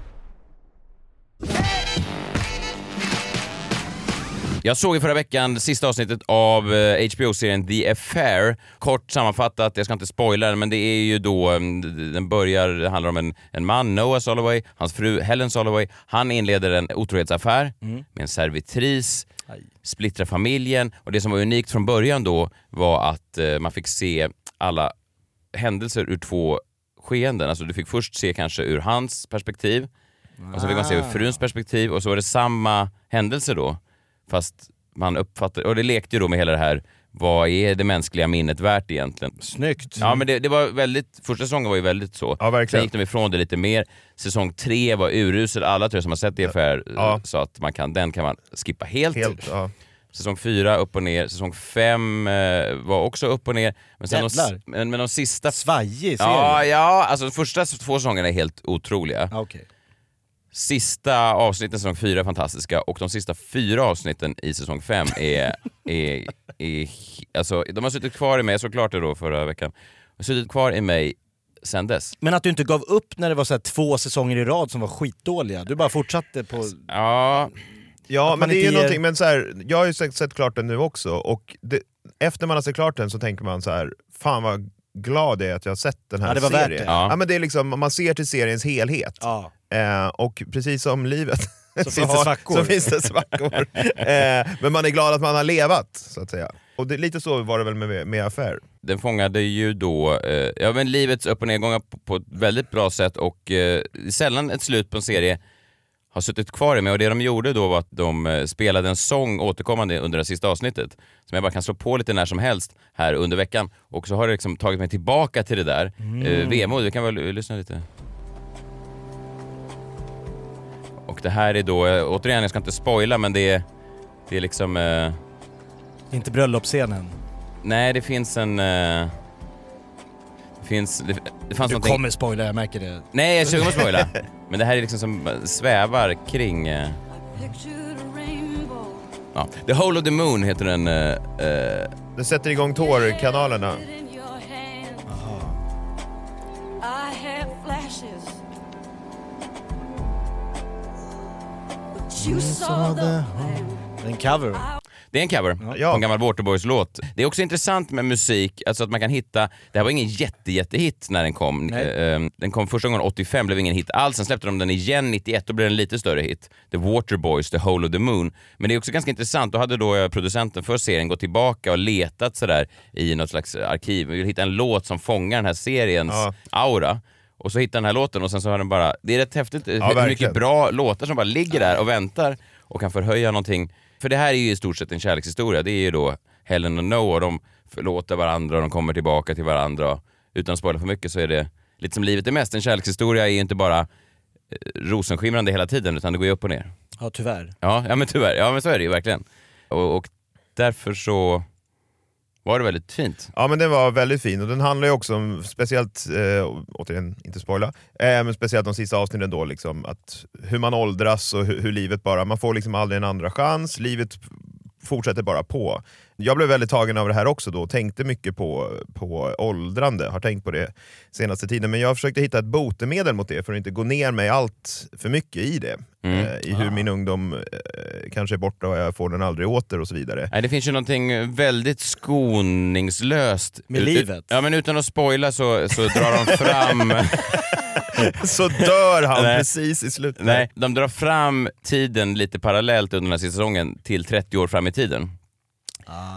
Jag såg i förra veckan sista avsnittet av eh, HBO-serien The Affair. Kort sammanfattat, jag ska inte spoila den, men det är ju då, mm, den börjar, det handlar om en, en man, Noah Soloway, hans fru Helen Soloway. Han inleder en otrohetsaffär Mm. med en servitris, splittrar familjen och det som var unikt från början då var att eh, man fick se alla händelser ur två skeenden. Alltså du fick först se kanske ur hans perspektiv och så fick man se ur Ah. fruns perspektiv och så var det samma händelse då. Fast man uppfattar, och det lekte ju då med hela det här, vad är det mänskliga minnet värt egentligen? Snyggt! Ja men det, det var väldigt, första säsongen var ju väldigt så. Ja, verkligen. Sen gick de ifrån det lite mer. Säsong tre var urusel, alla tror jag som har sett det affär Ja. sa att man kan, den kan man skippa helt. Helt, ja. Säsong fyra upp och ner, säsong fem eh, var också upp och ner. Men, sen de, men, men de sista... Svajig serie. Ja, ja, alltså de första två säsongerna är helt otroliga. Okej. Sista avsnitten i säsong fyra är fantastiska och de sista fyra avsnitten i säsong fem är... [LAUGHS] är, är alltså, de har suttit kvar i mig, jag såg klart det då förra veckan, de har suttit kvar i mig sen dess. Men att du inte gav upp när det var så här två säsonger i rad som var skitdåliga. Du bara fortsatte på... Ja, Ja, men det är inte ju ger- någonting, men så här, jag har ju sett, sett klart den nu också och det, efter man har sett klart den så tänker man så här, fan vad glad jag är att jag har sett den här Ja, det var värt serien. det. Ja. Ja. men det är liksom, man ser till seriens helhet. Ja. Eh, och precis som livet Så [LAUGHS] finns det svackor. så finns det svackor. [LAUGHS] eh, men man är glad att man har levat, så att säga. Och det, lite så var det väl med, med Affär. den fångade ju då eh, ja, men livets upp och nedgångar på, på ett väldigt bra sätt och eh, sällan ett slut på en serie har suttit kvar i mig och det de gjorde då var att de eh, spelade en sång återkommande under det sista avsnittet som jag bara kan slå på lite när som helst här under veckan och så har det liksom tagit mig tillbaka till det där. Mm. Eh, vemod, vi kan väl eh, lyssna lite. Och det här är då, eh, återigen jag ska inte spoila men det är, det är liksom eh, Inte bröllopsscenen. Nej, det finns en... eh, det finns... Det, det fanns Du någonting... kommer spoila, jag märker det. Nej, jag är sugen på att spoila. [LAUGHS] Men det här är liksom som eh, svävar kring... eh, ja. The Whole of the Moon heter den. eh, eh, Det sätter igång tårkanalerna. you saw the En cover. Det är en cover på en gammal Waterboys-låt. Det är också intressant med musik, alltså att man kan hitta... Det här var ingen jätte, jättehit när den kom. Nej. Eh, Den kom första gången 85, blev ingen hit alls. Sen släppte de den igen 91, då blev den en lite större hit. The Waterboys, The Hole of the Moon. Men det är också ganska intressant, då hade då eh, producenten för serien gått tillbaka och letat sådär i något slags arkiv. Vi vill hitta en låt som fångar den här seriens Ja. aura. Och så hittar den här låten och sen så har den bara... Det är rätt häftigt hur verkligen. mycket bra låtar som bara ligger där och väntar och kan förhöja någonting. För det här är ju i stort sett en kärlekshistoria. Det är ju då Helen och Noah, de förlåter varandra och de kommer tillbaka till varandra. Utan att spoila för mycket så är det lite som livet är mest. En kärlekshistoria är ju inte bara eh, rosenskimrande hela tiden utan det går ju upp och ner. Ja, tyvärr. Ja, ja men tyvärr. Ja men så är det ju verkligen. Och, och därför så var det väldigt fint. Ja men den var väldigt fin och den handlar ju också om, speciellt, eh, återigen inte spoila, eh, men speciellt de sista avsnitten då, liksom, att hur man åldras och hur, hur livet bara, man får liksom aldrig en andra chans, livet fortsätter bara på. Jag blev väldigt tagen av det här också då, och tänkte mycket på, på åldrande, har tänkt på det senaste tiden, men jag försökte hitta ett botemedel mot det för att inte gå ner mig allt för mycket i det. Mm. Eh, I hur min ungdom eh, kanske är borta och jag får den aldrig åter och så vidare. Nej, det finns ju någonting väldigt skoningslöst. Med livet. Ja, men utan att spoila så, så drar de fram... [LAUGHS] så dör han Nej. precis i slutet. Nej, de drar fram tiden lite parallellt under den här säsongen till 30 år fram i tiden.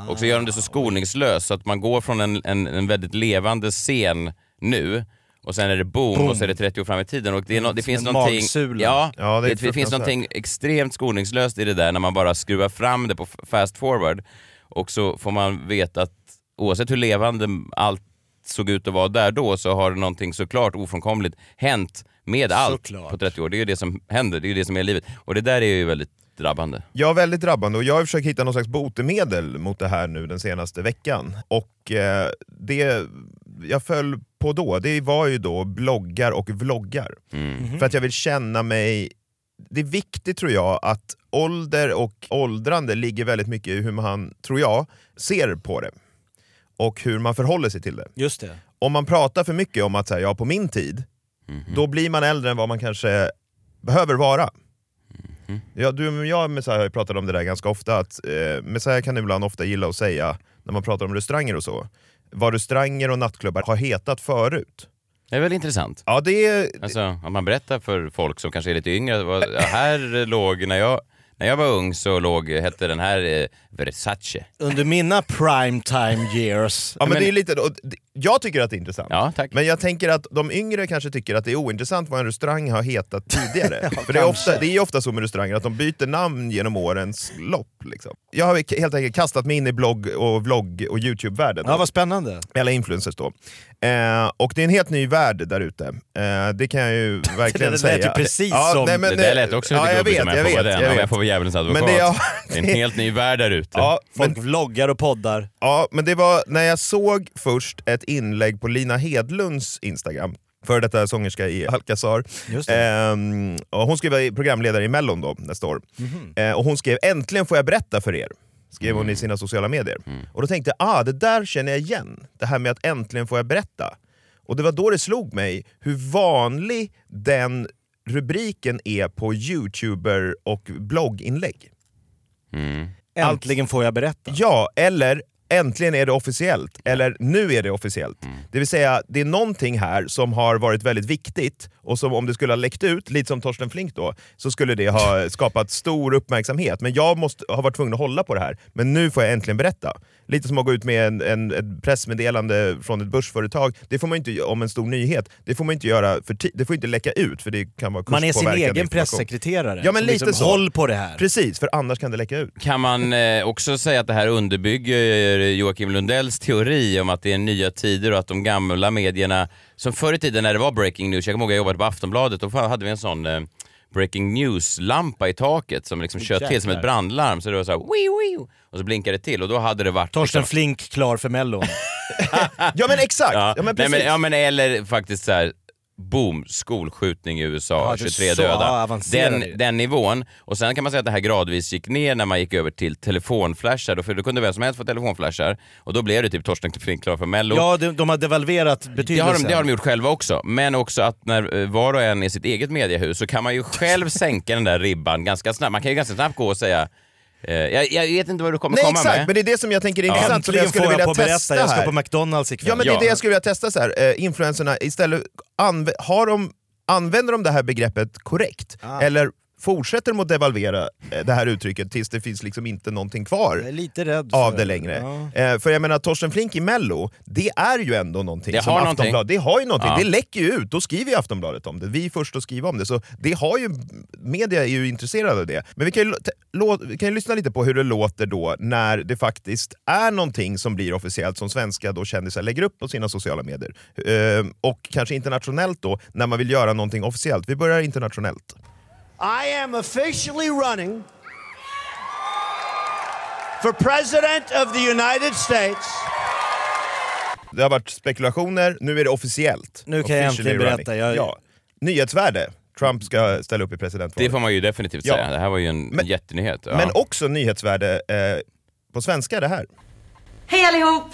Och så gör de det så skoningslöst så att man går från en, en, en väldigt levande scen nu och sen är det boom, Boom. och så är det 30 år fram i tiden. Och det, no, det Som finns någonting, magsula. ja, Ja, det det, finns någonting extremt skoningslöst i det där när man bara skruvar fram det på fast forward. Och så får man veta att oavsett hur levande allt såg ut att vara där då så har någonting såklart ofrånkomligt hänt med allt Såklart. på 30 år. Det är ju det som händer, det är ju det som är livet. Och det där är ju väldigt drabbande. Ja, väldigt drabbande och jag har försökt hitta någon slags botemedel mot det här nu den senaste veckan. Och eh, det jag föll på då, det var ju då bloggar och vloggar. Mm. För att jag vill känna mig... Det är viktigt tror jag att ålder och åldrande ligger väldigt mycket i hur man, tror jag, ser på det. Och hur man förhåller sig till det. Just det. Om man pratar för mycket om att här, ja, på min tid, då blir man äldre än vad man kanske behöver vara. Ja, du och jag Messiah har ju pratat om det där ganska ofta, att eh, Messiah kan ibland ofta gilla att säga, när man pratar om restauranger och så, vad restauranger och nattklubbar har hetat förut. Det är väl intressant? Ja, det är... Alltså, att man berättar för folk som kanske är lite yngre, vad, ja, här låg, när jag, när jag var ung så låg, hette den här eh, Versace. Under mina prime time years. Ja, men det är lite, och jag tycker att det är intressant. Ja. Men jag tänker att de yngre kanske tycker att det är ointressant vad en restaurang har hetat tidigare. [LAUGHS] Ja, För det är, ofta, det är ofta så med restauranger, att de byter namn genom årens lopp. Liksom. Jag har helt enkelt kastat mig in i blogg och vlogg och Youtube-världen. Ja, vad spännande. Eller influencers då. Eh, och det är en helt ny värld där ute. Eh, det kan jag ju [LAUGHS] verkligen Det säga. lät ju precis som- det där lät också lite ja, jag vet, jag, jag vet, jag vet. jag får vara djävulens advokat. Men det, ja, Det är en helt ny värld där ute. Ja, Folk vloggar och poddar. Ja, men det var när jag såg först ett inlägg på Lina Hedlunds Instagram, före detta sångerska i Alcazar. Ehm, och hon ska vara programledare i Mellon då, nästa år. Mhm. Eh, och hon skrev “Äntligen får jag berätta för er” skrev hon i sina sociala medier. Och då tänkte jag, ah, det där känner jag igen. Det här med att äntligen får jag berätta. Och det var då det slog mig hur vanlig den rubriken är på youtuber och blogginlägg. Äntligen får jag berätta. Ja, eller äntligen är det officiellt, eller nu är det officiellt. Mm. Det vill säga, det är någonting här som har varit väldigt viktigt och som om det skulle ha läckt ut, lite som Torsten Flink då, så skulle det ha [LAUGHS] skapat stor uppmärksamhet. Men jag måste, har varit tvungen att hålla på det här, men nu får jag äntligen berätta. Lite som att gå ut med en, en, ett pressmeddelande från ett börsföretag, det får man inte om en stor nyhet. Det får man inte göra för det får inte läcka ut för det kan vara Man är sin egen pressekreterare. Ja men som lite liksom, så. Håll på det här. Precis, för annars kan det läcka ut. Kan man eh, också säga att det här underbygger Joakim Lundells teori om att det är nya tider och att de gamla medierna, som förr i tiden när det var breaking news, jag kommer ihåg jag jobbade på Aftonbladet, då hade vi en sån eh, breaking news-lampa i taket som liksom sköt till som ett brandlarm. Så det var så här, wii, wii, och så blinkade det till och då hade det varit... Torsten liksom, Flink klar för Mellon. [LAUGHS] Ja men exakt! Ja, Ja, men nej, precis. men, ja men eller faktiskt så här boom, skolskjutning i USA, det är 23 så döda. det. Den, den nivån. Och sen kan man säga att det här gradvis gick ner när man gick över till telefonflashar. Då, för då kunde vem som helst få telefonflashar. Och då blev det typ Torsten Flink klar för Mello. Ja, de, de har devalverat Det betydelsen. har, de, det har de gjort själva också, men också att när eh, var och en är sitt eget mediehus så kan man ju själv [LAUGHS] sänka den där ribban ganska snabbt. Man kan ju ganska snabbt gå och säga jag, jag vet inte vad du kommer Nej komma exakt, med. men det är det som jag tänker är Ja. intressant, som jag skulle jag vilja berätta, testa jag ska här. på McDonalds ikväll. Ja men det är Ja. det jag skulle vilja testa så här. Eh, influencerna, istället, anv har de, använder de det här begreppet korrekt? Ah. Eller fortsätter de att devalvera eh, det här uttrycket tills det finns liksom inte någonting kvar av det längre? Eh, för jag menar, Torsten Flink i Mello, det är ju ändå någonting Det som har någonting. Aftonbladet, det har ju någonting, Ja. det läcker ju ut, då skriver ju Aftonbladet om det, vi är först att skriva om det, så det har ju, media är ju intresserade av det. Men vi kan ju, lå, vi kan ju lyssna lite på hur det låter då när det faktiskt är någonting som blir officiellt, som svenska då kändisar lägger upp på sina sociala medier. Eh, och kanske internationellt då, när man vill göra någonting officiellt. Vi börjar internationellt. I am officially running for President of the United States. Det har varit spekulationer, nu är det officiellt. Nu kan jag Officially äntligen berätta, jag- Ja. Nyhetsvärde. Trump ska ställa upp i presidentvalet. Det får man ju definitivt Ja. säga. Det här var ju en Men- jättenyhet. Ja. Men också nyhetsvärde eh, på svenska det här. Hej allihop!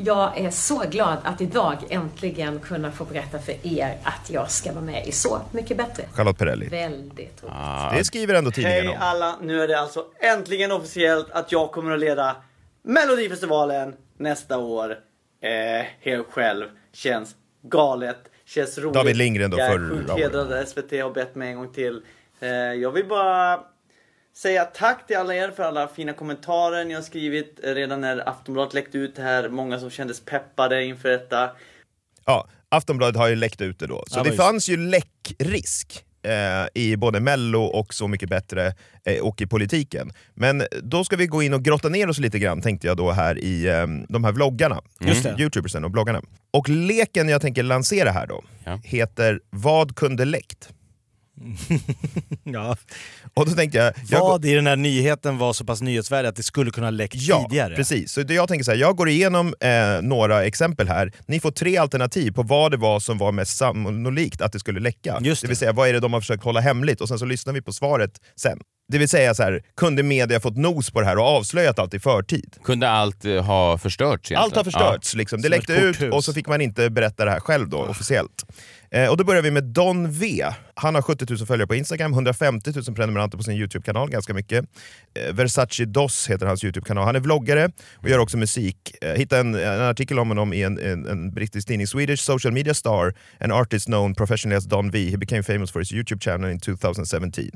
Jag är så glad att idag äntligen kunna få berätta för er att jag ska vara med i Så mycket bättre. Charlotte Perrelli. Väldigt roligt. Ah. Det skriver ändå tidningen Hej om. alla, nu är det alltså äntligen officiellt att jag kommer att leda Melodifestivalen nästa år. Eh, helt själv. Känns galet. Känns roligt. David Lindgren då jag är förra sjukt året. hedrad SVT har bett mig en gång till. Eh, jag vill bara säga tack till alla er för alla fina kommentarer ni har skrivit redan när Aftonbladet läckte ut det här. Många som kändes peppade inför detta. Ja, Aftonbladet har ju läckt ut det då. Så Ja, det fanns ju läckrisk eh, i både Mello och Så mycket bättre eh, och i politiken. Men då ska vi gå in och grotta ner oss lite grann tänkte jag då här i eh, de här vloggarna, Just det. youtubersen och bloggarna. Och leken jag tänker lansera här då heter Vad kunde läckt? [LAUGHS] ja. Och då tänkte jag... jag Vad i den här nyheten var så pass nyhetsvärdig att det skulle kunna läckt Ja, tidigare? precis. Så det jag tänker så här, jag går igenom eh, några exempel här. Ni får tre alternativ på vad det var som var mest sannolikt att det skulle läcka. Just det. vill säga, vad är det de har försökt hålla hemligt? Och sen så lyssnar vi på svaret sen. Det vill säga, så här, kunde media fått nos på det här och avslöjat allt i förtid? Kunde allt eh, ha förstörts egentligen? Allt har förstörts. Liksom. Det Som läckte ut och så fick man inte berätta det här själv då, officiellt. Eh, och då börjar vi med Don V. Han har 70 000 följare på Instagram, 150 000 prenumeranter på sin YouTube-kanal, ganska mycket. Eh, Versace Dos heter hans YouTube-kanal. Han är vloggare och gör också musik. Eh, hittade en, en artikel om honom i en, en, en brittisk tidning. Swedish social media star, an artist known professionally as Don V. He became famous for his YouTube channel in 2017.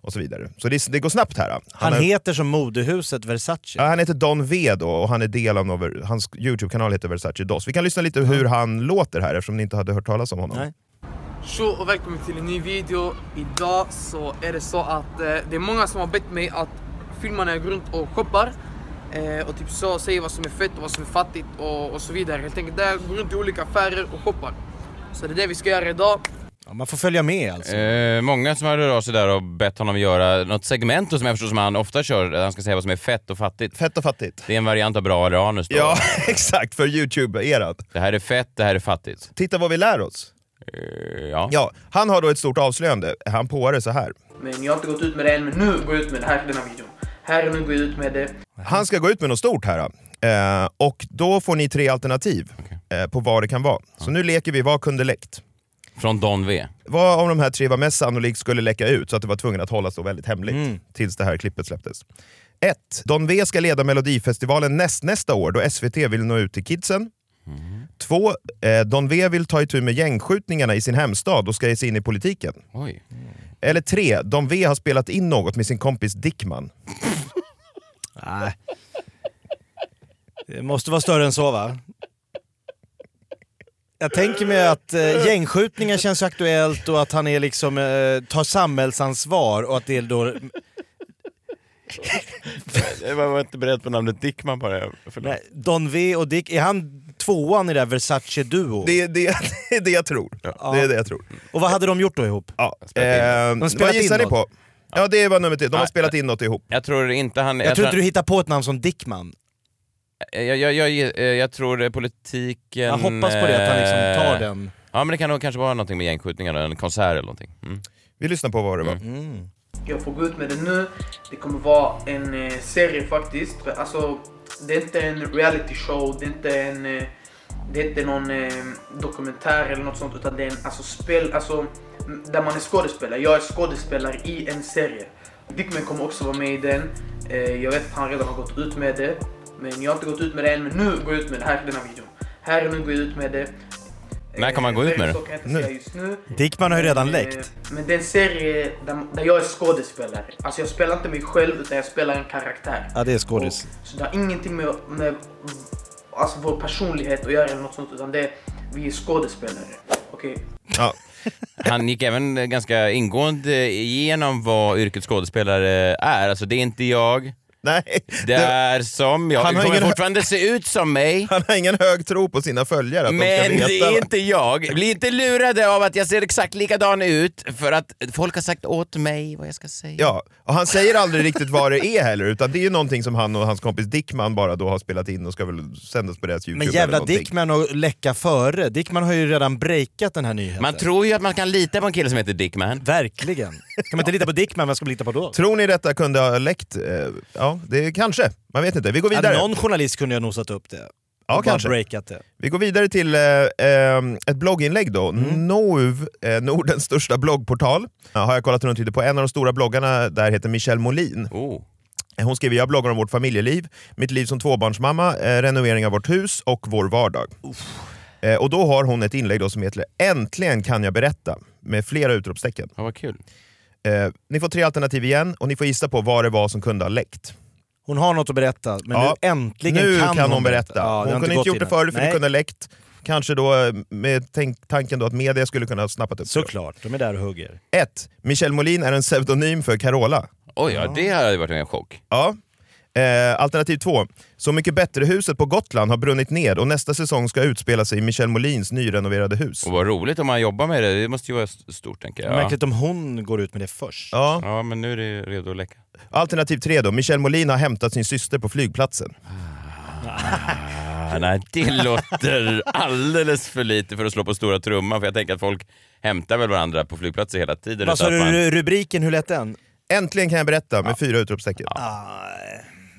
Och så vidare. Så det, det går snabbt här. Han har- heter som modehuset Versace. Ja, han heter Don V då, och han är del av någon, hans Youtube-kanal heter Versace Dos. Vi kan lyssna lite hur han låter här eftersom ni inte hade hört talas om honom. Tjo och välkommen till en ny video. Idag så är det så att eh, det är många som har bett mig att filma när jag går runt och shoppar. Eh, och typ så säger vad som är fett och vad som är fattigt och, och så vidare. Helt enkelt där jag går runt i olika affärer och shoppar. Så det är det vi ska göra idag. Ja, man får följa med alltså. Eh, många som har hört av sig där och bett honom göra något segment som jag förstår som han ofta kör, där han ska säga vad som är fett och fattigt. Fett och fattigt. Det är en variant av bra eller anus då. Ja, [LAUGHS] exakt, för Youtube-eran. Det här är fett, det här är fattigt. Titta vad vi lär oss. ja. ja, han har då ett stort avslöjande. Han påar det så här. Men jag har inte gått ut med det än, men nu går jag ut med det här till den här videon. Här nu går jag ut med det. Han ska gå ut med något stort här. Eh, och då får ni tre alternativ eh, på vad det kan vara. Så nu leker vi Vad kunde läckt? Från Don V. Vad av de här tre var mest sannolikt skulle läcka ut så att det var tvungen att hållas så väldigt hemligt tills det här klippet släpptes? 1. Don V ska leda Melodifestivalen näst nästa år då SVT vill nå ut till kidsen. 2. Eh, Don V vill ta itu med gängskjutningarna i sin hemstad och ska ge sig in i politiken. Oj. Eller 3. Don V har spelat in något med sin kompis Dickman. [LAUGHS] Nej. Det måste vara större än så va? Jag tänker mig att eh, gängskjutningar känns aktuellt och att han är liksom, eh, tar samhällsansvar och att det är då... Jag var inte beredd på namnet Dickman bara. Nej, Don V och Dick, är han tvåan i det där Versace-duo? Det är det, det, är det jag tror. Det är det jag tror. Och vad hade de gjort då ihop? Ja. Spelat in. Eh, De spelat vad gissar in ni på? Ja det var nummer tre, de har Nej, spelat in något ihop. Jag tror inte han... Jag tror inte du hittar på ett namn som Dickman. Jag, jag, jag, jag, jag tror eh, politiken... Jag hoppas på det, att han liksom tar eh, den. Ja men det kan nog kanske vara någonting med gängskjutningar, en konsert eller någonting. Mm. Vi lyssnar på vad det var. Jag får gå ut med det nu. Det kommer vara en eh, serie faktiskt. Alltså, det är inte en reality show, det är inte en... Eh, det är inte någon eh, dokumentär eller något sånt utan det är en alltså, spel, alltså, där man är skådespelare. Jag är skådespelare i en serie. Dickman kommer också vara med i den. Eh, jag vet att han redan har gått ut med det. Men jag har inte gått ut med det än, men nu går jag ut med det här i den här videon. Här och nu går jag ut med det. När kan man gå ut med det? Så kan jag inte säga just nu. Dickman har ju redan Men, läckt. eh, Men det är en serie där, där jag är skådespelare. Alltså jag spelar inte mig själv utan jag spelar en karaktär. Ja, det är skådis. Så det har ingenting med, med alltså vår personlighet att göra eller något sånt utan det är, vi är skådespelare. Okej? Ja. [LAUGHS] Han gick även ganska ingående igenom vad yrket skådespelare är. Alltså det är inte jag. Nej. Det är som jag. Han har kommer ingen- fortfarande se ut som mig. [LAUGHS] Han har ingen hög tro på sina följare. Att de Men ska veta det är vad- inte jag. Bli inte lurade av att jag ser exakt likadan ut för att folk har sagt åt mig vad jag ska säga. Ja, och han säger aldrig riktigt vad det är heller, utan det är ju någonting som han och hans kompis Dickman bara då har spelat in och ska väl sändas på deras Youtube Men jävla. Dickman och läcka före. Dickman har ju redan breakat den här nyheten. Man tror ju att man kan lita på en kille som heter Dickman. Verkligen. Kan man inte lita på Dickman, vem ska man lita på då? Tror ni detta kunde ha läckt? Eh, Ja, det kanske. Man vet inte. Vi går vidare. Ja, någon journalist kunde ju ha nosat upp det. Ja, kanske. breakat det. Vi går vidare till eh, eh, ett blogginlägg då. Mm. Nouv, eh, Nordens största bloggportal. Ja, har jag kollat runt lite på. En av de stora bloggarna där heter Michelle Molin. Oh. Hon skriver, jag bloggar om vårt familjeliv, mitt liv som tvåbarnsmamma, eh, renovering av vårt hus och vår vardag. Eh, och då har hon ett inlägg då som heter Äntligen kan jag berätta, med flera utropstecken. Ja, vad kul. Eh, ni får tre alternativ igen och ni får gissa på vad det var som kunde ha läckt. Hon har något att berätta, men Ja, nu äntligen nu kan, hon, berätta. Ja, det har hon kunde inte gjort det förut för det kunde läckt. Kanske då eh, med tänk, tanken då att media skulle kunna ha snappat upp det. Såklart, de är där och hugger. 1. Michel Molin är en pseudonym för Carola. Oj, ja, det hade varit en chock. Ja. Eh, alternativ 2. Så mycket bättre-huset på Gotland har brunnit ner och nästa säsong ska utspela sig i Michel Molins nyrenoverade hus. Och vad roligt om man jobbar med det. Det måste ju vara st- stort tänker jag. Märkligt om hon går ut med det först. Ja. Ja, men nu är det redo att läcka. Alternativ 3 då. Michel Molin har hämtat sin syster på flygplatsen. Ah, nej, det låter alldeles för lite för att slå på stora trumman. För jag tänker att folk hämtar väl varandra på flygplatser hela tiden. Vad sa man- du, rubriken, hur lät den? Äntligen kan jag berätta med fyra utropstecken.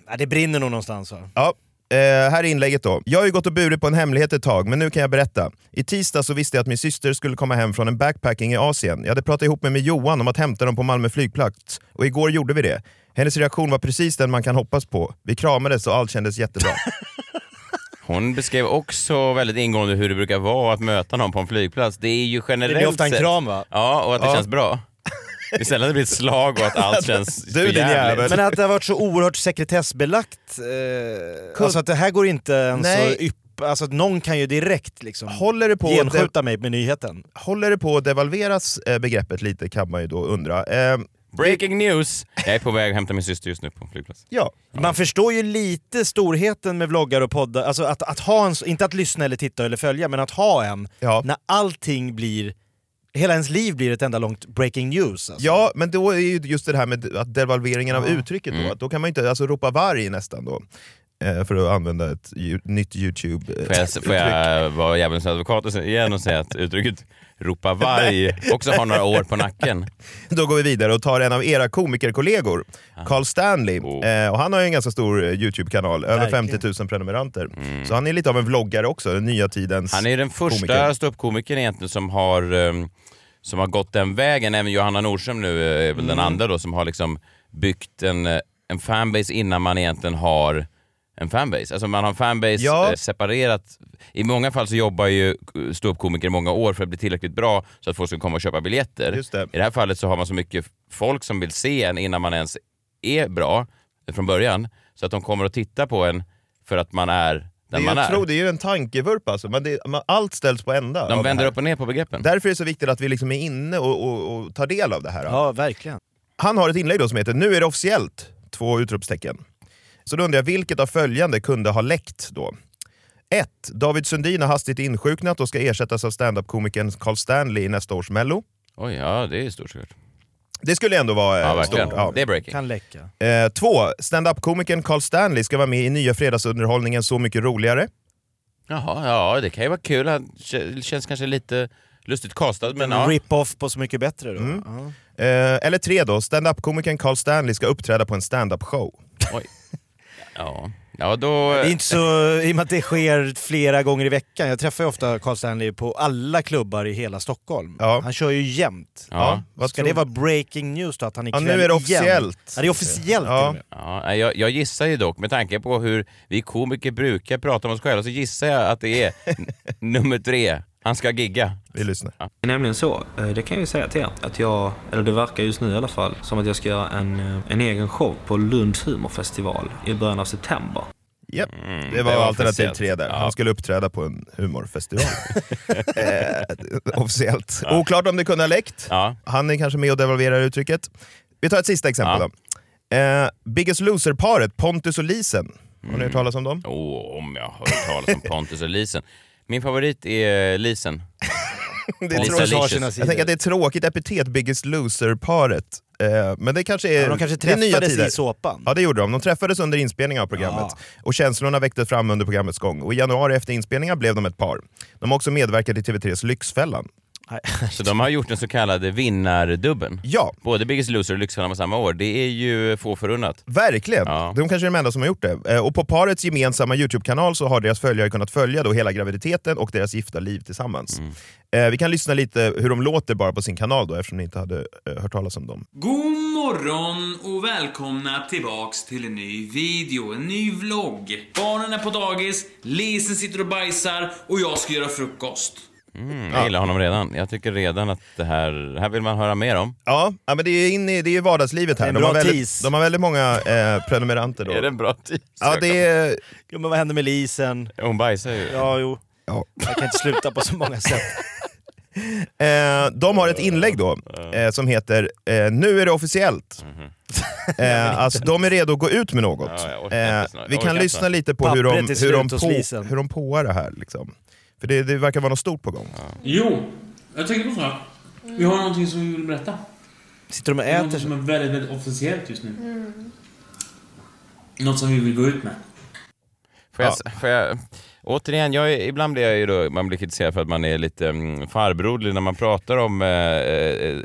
Ja, det brinner nog någonstans va? Ja. Eh, här är inlägget då. Jag har ju gått och burit på en hemlighet ett tag, men nu kan jag berätta. I tisdag så visste jag att min syster skulle komma hem från en backpacking i Asien. Jag hade pratat ihop mig med Johan om att hämta dem på Malmö flygplats och igår gjorde vi det. Hennes reaktion var precis den man kan hoppas på. Vi kramades och allt kändes jättebra. [LAUGHS] Hon beskrev också väldigt ingående hur det brukar vara att möta någon på en flygplats. Det är ju generellt Det är ofta en sett- kram va? Ja, och att det Ja. känns bra. Det är sällan det blir ett slag och att allt känns [LAUGHS] Du, din jävel. Men att det har varit så oerhört sekretessbelagt. Eh, alltså att det här går inte ens Nej. att yppa. Alltså att någon kan ju direkt liksom Håller det på genskjuta mig med nyheten. Håller det på att devalveras eh, begreppet lite kan man ju då undra. Eh, Breaking news! Jag är på väg att hämta min syster just nu på flygplats. ja. Man förstår ju lite storheten med vloggar och poddar, alltså att, att ha en, inte att lyssna eller titta eller följa, men att ha en Ja. när allting blir, hela ens liv blir ett enda långt breaking news. Alltså. Ja, men då är ju just det här med att devalveringen av uttrycket då, att då kan man inte alltså, ropa varg nästan då. Eh, för att använda ett ju, nytt youtube eh, Får jag, får jag vara djävulens advokat igen och säga att uttrycket ropa varg också har några år på nacken? [LAUGHS] Då går vi vidare och tar en av era komikerkollegor, Carl Stanley. Eh, och han har ju en ganska stor Youtube-kanal, över Verkligen. 50 000 prenumeranter. Så han är lite av en vloggare också, den nya tidens Han är den första komiker. ståuppkomikern egentligen som har, ehm, som har gått den vägen. Även Johanna Nordström nu eh, är väl den Mm. andra då som har liksom byggt en, eh, en fanbase innan man egentligen har en fanbase. Alltså man har en fanbase Ja. eh, separerat. I många fall så jobbar ju ståuppkomiker i många år för att bli tillräckligt bra så att folk ska komma och köpa biljetter. Det. I det här fallet så har man så mycket folk som vill se en innan man ens är bra från början. Så att de kommer att titta på en för att man är Det är, man jag är. tror, det är ju en tankevurpa alltså, men det, man, allt ställs på ända. De vänder upp och ner på begreppen. Därför är det så viktigt att vi liksom är inne och, och, och tar del av det här. Ja, verkligen. Han har ett inlägg då som heter “Nu är det officiellt!” Två utropstecken. Så då undrar jag, vilket av följande kunde ha läckt då? 1. David Sundin har hastigt insjuknat och ska ersättas av standup-komikern Carl Stanley i nästa års mello. Oj, ja det är stort såklart. Det skulle ändå vara eh, Ja, verkligen. stort. Ja. Det är breaking. Kan läcka. Eh, två, stand-up-komikern Carl Stanley ska vara med i nya fredagsunderhållningen Så mycket roligare. Jaha, ja det kan ju vara kul. Han känns kanske lite lustigt castad men ja. rip-off på Så mycket bättre då. Mm. Ja. Eh, eller tre då, stand-up-komikern Carl Stanley ska uppträda på en stand-up-show. Oj. [LAUGHS] Ja. Ja, då... Det är inte så, [LAUGHS] i och med att det sker flera gånger i veckan. Jag träffar ju ofta Carl Stanley på alla klubbar i hela Stockholm. Han kör ju jämt. Ja. Vad Ska tror- det vara breaking news då? Att han Ja, ikväll nu är det igen- officiellt. Ja, det är officiellt. Ja, nej, jag, jag gissar ju dock, med tanke på hur vi komiker brukar prata om oss själva, så gissar jag att det är [LAUGHS] nummer tre. Han ska gigga. Vi lyssnar. Ja. Det är nämligen så, eh, det kan jag ju säga till er, att jag, eller det verkar just nu i alla fall, som att jag ska göra en, eh, en egen show på Lunds humorfestival i början av september. Japp, Mm, det var, alternativ officiellt. tre där. Ja. Han skulle uppträda på en humorfestival. [LAUGHS] eh, officiellt. Oklart om det kunde ha läckt. Han är kanske med och devalverar uttrycket. Vi tar ett sista exempel då. Eh, Biggest Loser-paret Pontus och Lisen. Har ni hört talas om dem? Åh, om jag har hört talas om Pontus och Lisen. Min favorit är Lisen. [LAUGHS] Det är Lisa tråkigt. Jag tänker att det är tråkigt epitet, Biggest Loser-paret. Eh, men det kanske är, Ja, de kanske träffades i såpan. Ja det gjorde de. De träffades under inspelningen av programmet. Och känslorna väcktes fram under programmets gång. Och i januari efter inspelningen blev de ett par. De har också medverkat i TV3s Lyxfällan. [LAUGHS] Så de har gjort den så kallade vinnardubben. Ja. Både Biggest Loser och Lyxfällan på samma år. Det är ju få förunnat. Verkligen! De kanske är de enda som har gjort det. Eh, Och på parets gemensamma Youtube-kanal så har deras följare kunnat följa då hela graviditeten och deras gifta liv tillsammans. Eh, Vi kan lyssna lite hur de låter bara på sin kanal då eftersom ni inte hade eh, hört talas om dem. God morgon och välkomna tillbaks till en ny video, en ny vlogg. Barnen är på dagis, Lisen sitter och bajsar och jag ska göra frukost. Mm, jag gillar honom redan. Jag tycker redan att det här, det här vill man höra mer om. Ja, ja men det är in i, det är vardagslivet här. De har, väldigt, de har väldigt många eh, prenumeranter då. Är det en bra tease? Ja, det är... Jo men vad händer med Lisen? Hon bajsar ju. Ja, jo. Ja. Jag kan inte sluta på så många [LAUGHS] sätt. Eh, de har ett inlägg då eh, som heter eh, “Nu är det officiellt”. [LAUGHS] Eh, alltså de är redo att gå ut med något. Ja, Eh, vi kan lyssna lite på hur de, hur, de på, hur de påar det här. Liksom. För det, det verkar vara något stort på gång. Jo, jag tänker på så här. Vi har någonting som vi vill berätta. Sitter de och? Något som är väldigt, väldigt officiellt just nu. Något som vi vill gå ut med. Får jag, får jag, återigen, jag, är- ibland blir jag ju då, man blir kritiserad för att man är lite mm, farbroderlig när man pratar om eh, eh,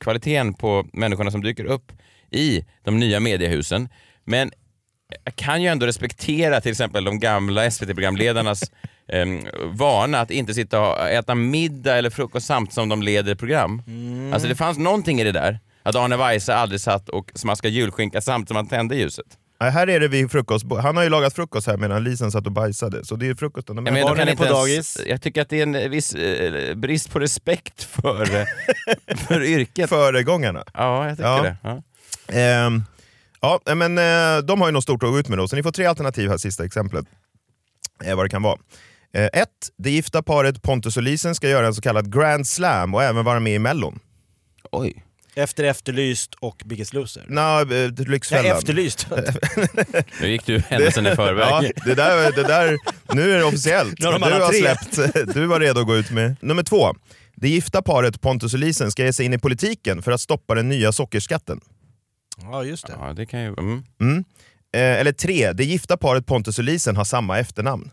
kvaliteten på människorna som dyker upp i de nya mediehusen. Men jag kan ju ändå respektera till exempel de gamla SVT-programledarnas [LAUGHS] eh, vana att inte sitta och äta middag eller frukost samtidigt som de leder program. Alltså det fanns någonting i det där. Att Arne Weise aldrig satt och smaskade julskinka samtidigt som han tände ljuset. Nej, här är det vid frukost. Han har ju lagat frukost här medan Lisen satt och bajsade. Så det är frukosten. Men kan är på ens- dagis. Jag tycker att det är en viss eh, brist på respekt för, eh, [LAUGHS] för yrket. Föregångarna. Ja, jag tycker Ja. det. Ja. Ehm, ja, men eh, de har ju något stort att gå ut med då, så ni får tre alternativ här, sista exemplet. Eh, vad det kan vara. Eh, ett, det gifta paret Pontus och Lisen ska göra en så kallad Grand Slam och även vara med i Mellon. Oj. Efter Efterlyst och Biggest Loser. Eh, Lyxfällan. Ja, efterlyst. [LAUGHS] Nu gick du händelsen i förväg. Ja, det där, det där, nu är det officiellt. Nu har de du har tre. släppt, [LAUGHS] du var redo att gå ut med. Nummer två. Det gifta paret Pontus och Lisen ska ge sig in i politiken för att stoppa den nya sockerskatten. Ja, just det. Ja, det kan ju... Mm. Mm. Eh, eller tre. Det gifta paret Pontus och Lisen har samma efternamn.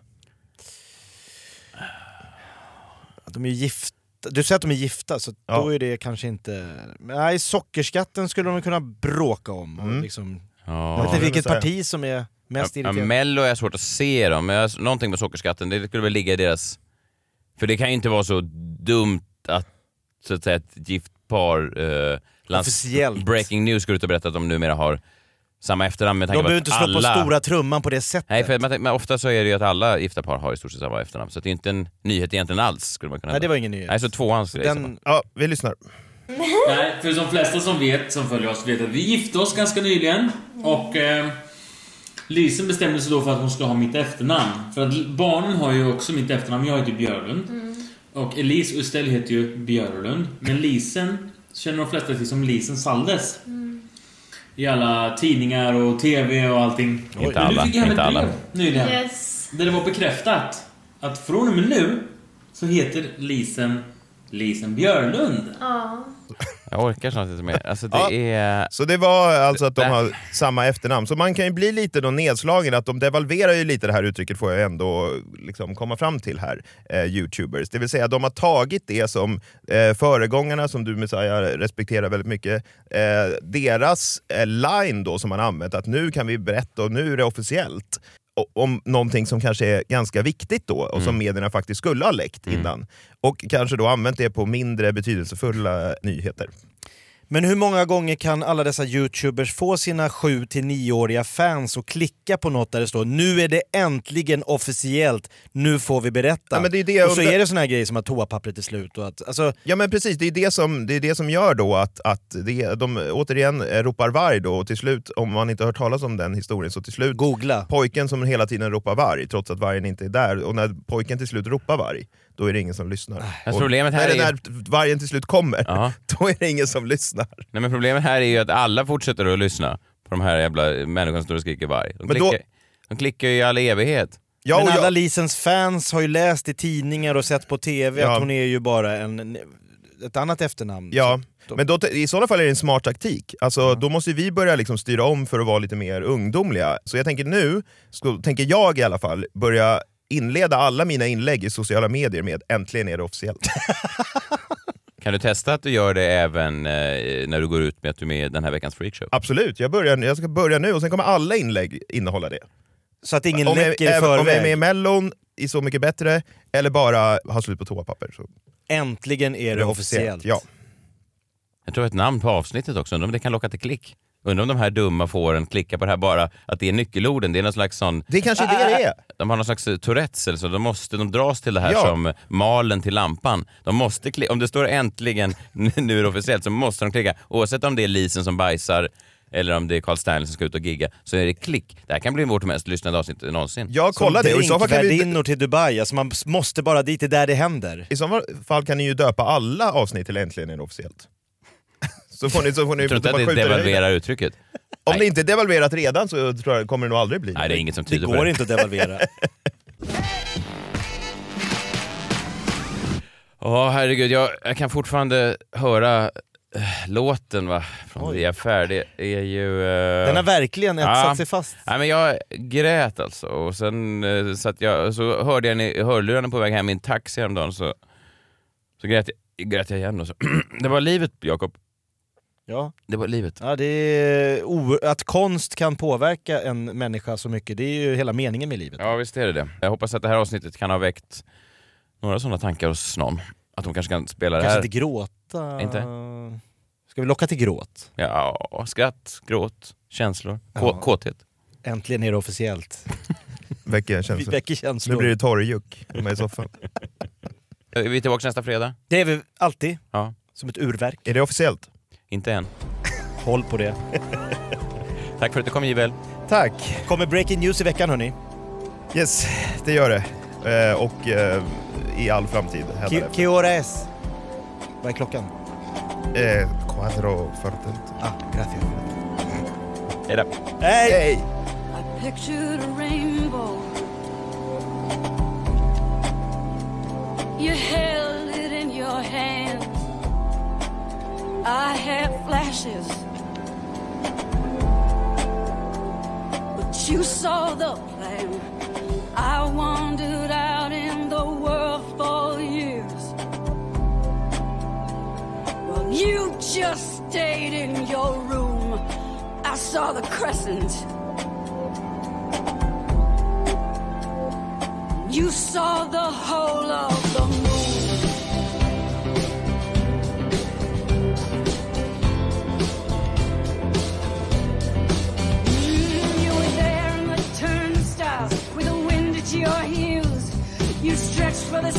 De är ju gifta. Du säger att de är gifta, så Ja. då är det kanske inte... Nej, sockerskatten skulle de kunna bråka om. Mm. liksom, Ja. jag vet inte vilket parti som är mest Ja, irriterat. Mello är svårt att se dem, men jag- någonting med sockerskatten, det skulle väl ligga i deras... För det kan ju inte vara så dumt att, så att säga, ett gift par... Eh, lands- Officiellt. Breaking news går ut och berättar att de numera har samma efternamn med de tanke på behöver att inte slå alla... på stora trumman på det sättet. Nej, för man, men ofta så är det ju att alla gifta par har i stort sett samma efternamn, så det är inte en nyhet egentligen alls. Skulle man kunna Nej, det var ingen nyhet. Nej, så tvåan skulle jag gissa Den, Ja, vi lyssnar. Nej, för de flesta som vet, som följer oss, vet att vi gifte oss ganska nyligen. Och eh, Lisen bestämde sig då för att hon ska ha mitt efternamn. För att barnen har ju också mitt efternamn. Jag heter Björlund. Och Elise och Estelle heter ju Björlund. Men Lisen känner de flesta till som Lisen Saldes. I alla tidningar och TV och allting. Inte Men alla, Nu fick hem inte ett alla. brev nyligen. Yes. Där det var bekräftat att från och med nu så heter Lisen Lisen Björlund. Ja. Jag orkar snart inte mer. Alltså det Ja. är... Så det var alltså att de har samma efternamn. Så man kan ju bli lite då nedslagen, att de devalverar ju lite det här uttrycket får jag ändå liksom komma fram till här, eh, youtubers. Det vill säga de har tagit det som eh, föregångarna, som du Messiah respekterar väldigt mycket, eh, deras eh, line då som man använt, att nu kan vi berätta och nu är det officiellt. Om någonting som kanske är ganska viktigt då och som medierna faktiskt skulle ha läckt innan. Och kanske då använt det på mindre betydelsefulla nyheter. Men hur många gånger kan alla dessa youtubers få sina 7-9-åriga fans att klicka på något där det står nu är det äntligen officiellt, nu får vi berätta. Ja, det är det och så undrar- är det såna här grejer som att toapappret är slut. Och att, alltså, Ja men precis, det är det som, det är det som gör då att, att det, de återigen ropar varg då, och till slut, om man inte har hört talas om den historien, så till slut Googla. pojken som hela tiden ropar varg, trots att vargen inte är där, och när pojken till slut ropar varg, då är det ingen som lyssnar. Fast Och problemet här när, är- när vargen till slut kommer, Ja. [LAUGHS] då är det ingen som lyssnar. Nej, men problemet här är ju att alla fortsätter att lyssna på de här jävla människorna som står och skriker varg. De Men då- klickar, de klickar ju i all evighet. Ja, men alla jag- Lisens fans har ju läst i tidningar och sett på TV Ja. att hon är ju bara en, ett annat efternamn. Ja, Så- men då, i sådana fall är det en smart taktik. Alltså, Då måste vi börja liksom styra om för att vara lite mer ungdomliga. Så jag tänker nu, så tänker jag i alla fall, börja inleda alla mina inlägg i sociala medier med äntligen är det officiellt. [LAUGHS] Kan du testa att du gör det även eh, när du går ut med att du är med i den här veckans freakshow? Absolut, jag, börjar, jag ska börja nu och sen kommer alla inlägg innehålla det. Så att ingen om jag, läcker i även- Om jag är förväg. med i mellon, i Så mycket bättre, eller bara har slut på toapapper. Så. Äntligen är det officiellt. Ja. Jag tror ett namn på avsnittet också, undrar om det kan locka till klick. Undrar om de här dumma fåren klickar på det här bara att det är nyckelorden. Det är någon slags sån... Det kanske är det det är. De har någon slags eh, Tourettes, eller så de, måste, de dras till det här Ja. som malen till lampan. De måste klicka, om det står äntligen, [LAUGHS] nu är det officiellt, så måste de klicka. Oavsett om det är Lisen som bajsar eller om det är Carl Stanley som ska ut och gigga, så är det klick. Det här kan bli vårt mest lyssnade avsnitt någonsin. Jag kollar det och i så fall kan vi... Drinkvärdinnor till Dubai, alltså man måste bara dit, det är där det händer. I så fall kan ni ju döpa alla avsnitt till Äntligen är det officiellt. Så får ni, så får ni tror inte att det devalverar uttrycket. Om det inte är devalverat redan så tror jag, kommer det nog aldrig bli. Nej, det är inget som Det tyder på går det. inte att devalvera. [LAUGHS] Ja, herregud, jag, jag kan fortfarande höra eh, låten va, från Vi är färdiga. Det är ju... eh, Den har verkligen etsat sig fast. Nej, men jag grät alltså. Och sen eh, så, jag, så hörde jag i hörlurarna på väg hem i en taxi häromdagen så, så grät, jag, grät jag igen. Och så. [CLEARS THROAT] det var livet, Jakob. Ja. Det var livet. Ja, det är att konst kan påverka en människa så mycket, det är ju hela meningen med livet. Ja, visst är det det. Jag hoppas att det här avsnittet kan ha väckt några sådana tankar hos någon. Att de kanske kan spela det Kanske här. inte gråta. Inte? Ska vi locka till gråt? Ja, skratt, gråt, känslor, Ja. kåthet. Äntligen är det officiellt. [LAUGHS] Väcker känslor. Väcker känslor. Nu blir det torrjuck hemma i soffan. [LAUGHS] Är vi tillbaka nästa fredag? Det är vi alltid. Ja. Som ett urverk. Är det officiellt? Inte än. Håll på det. Tack för att du kom Jivel. Tack. Kommer breaking news i veckan hörni. Yes, det gör det. Eh, och eh, i all framtid. Ki- hädanefter. Que hora es? Vad är klockan? Eh, cuatro fortent. Ah, gracias. Hej då. Hej! Hej! I pictured a rainbow. You held I had flashes. But you saw the plan. I wandered out in the world for years. Well, you just stayed in your room. I saw the crescent. You saw the whole of the moon. Your heels. You stretch for the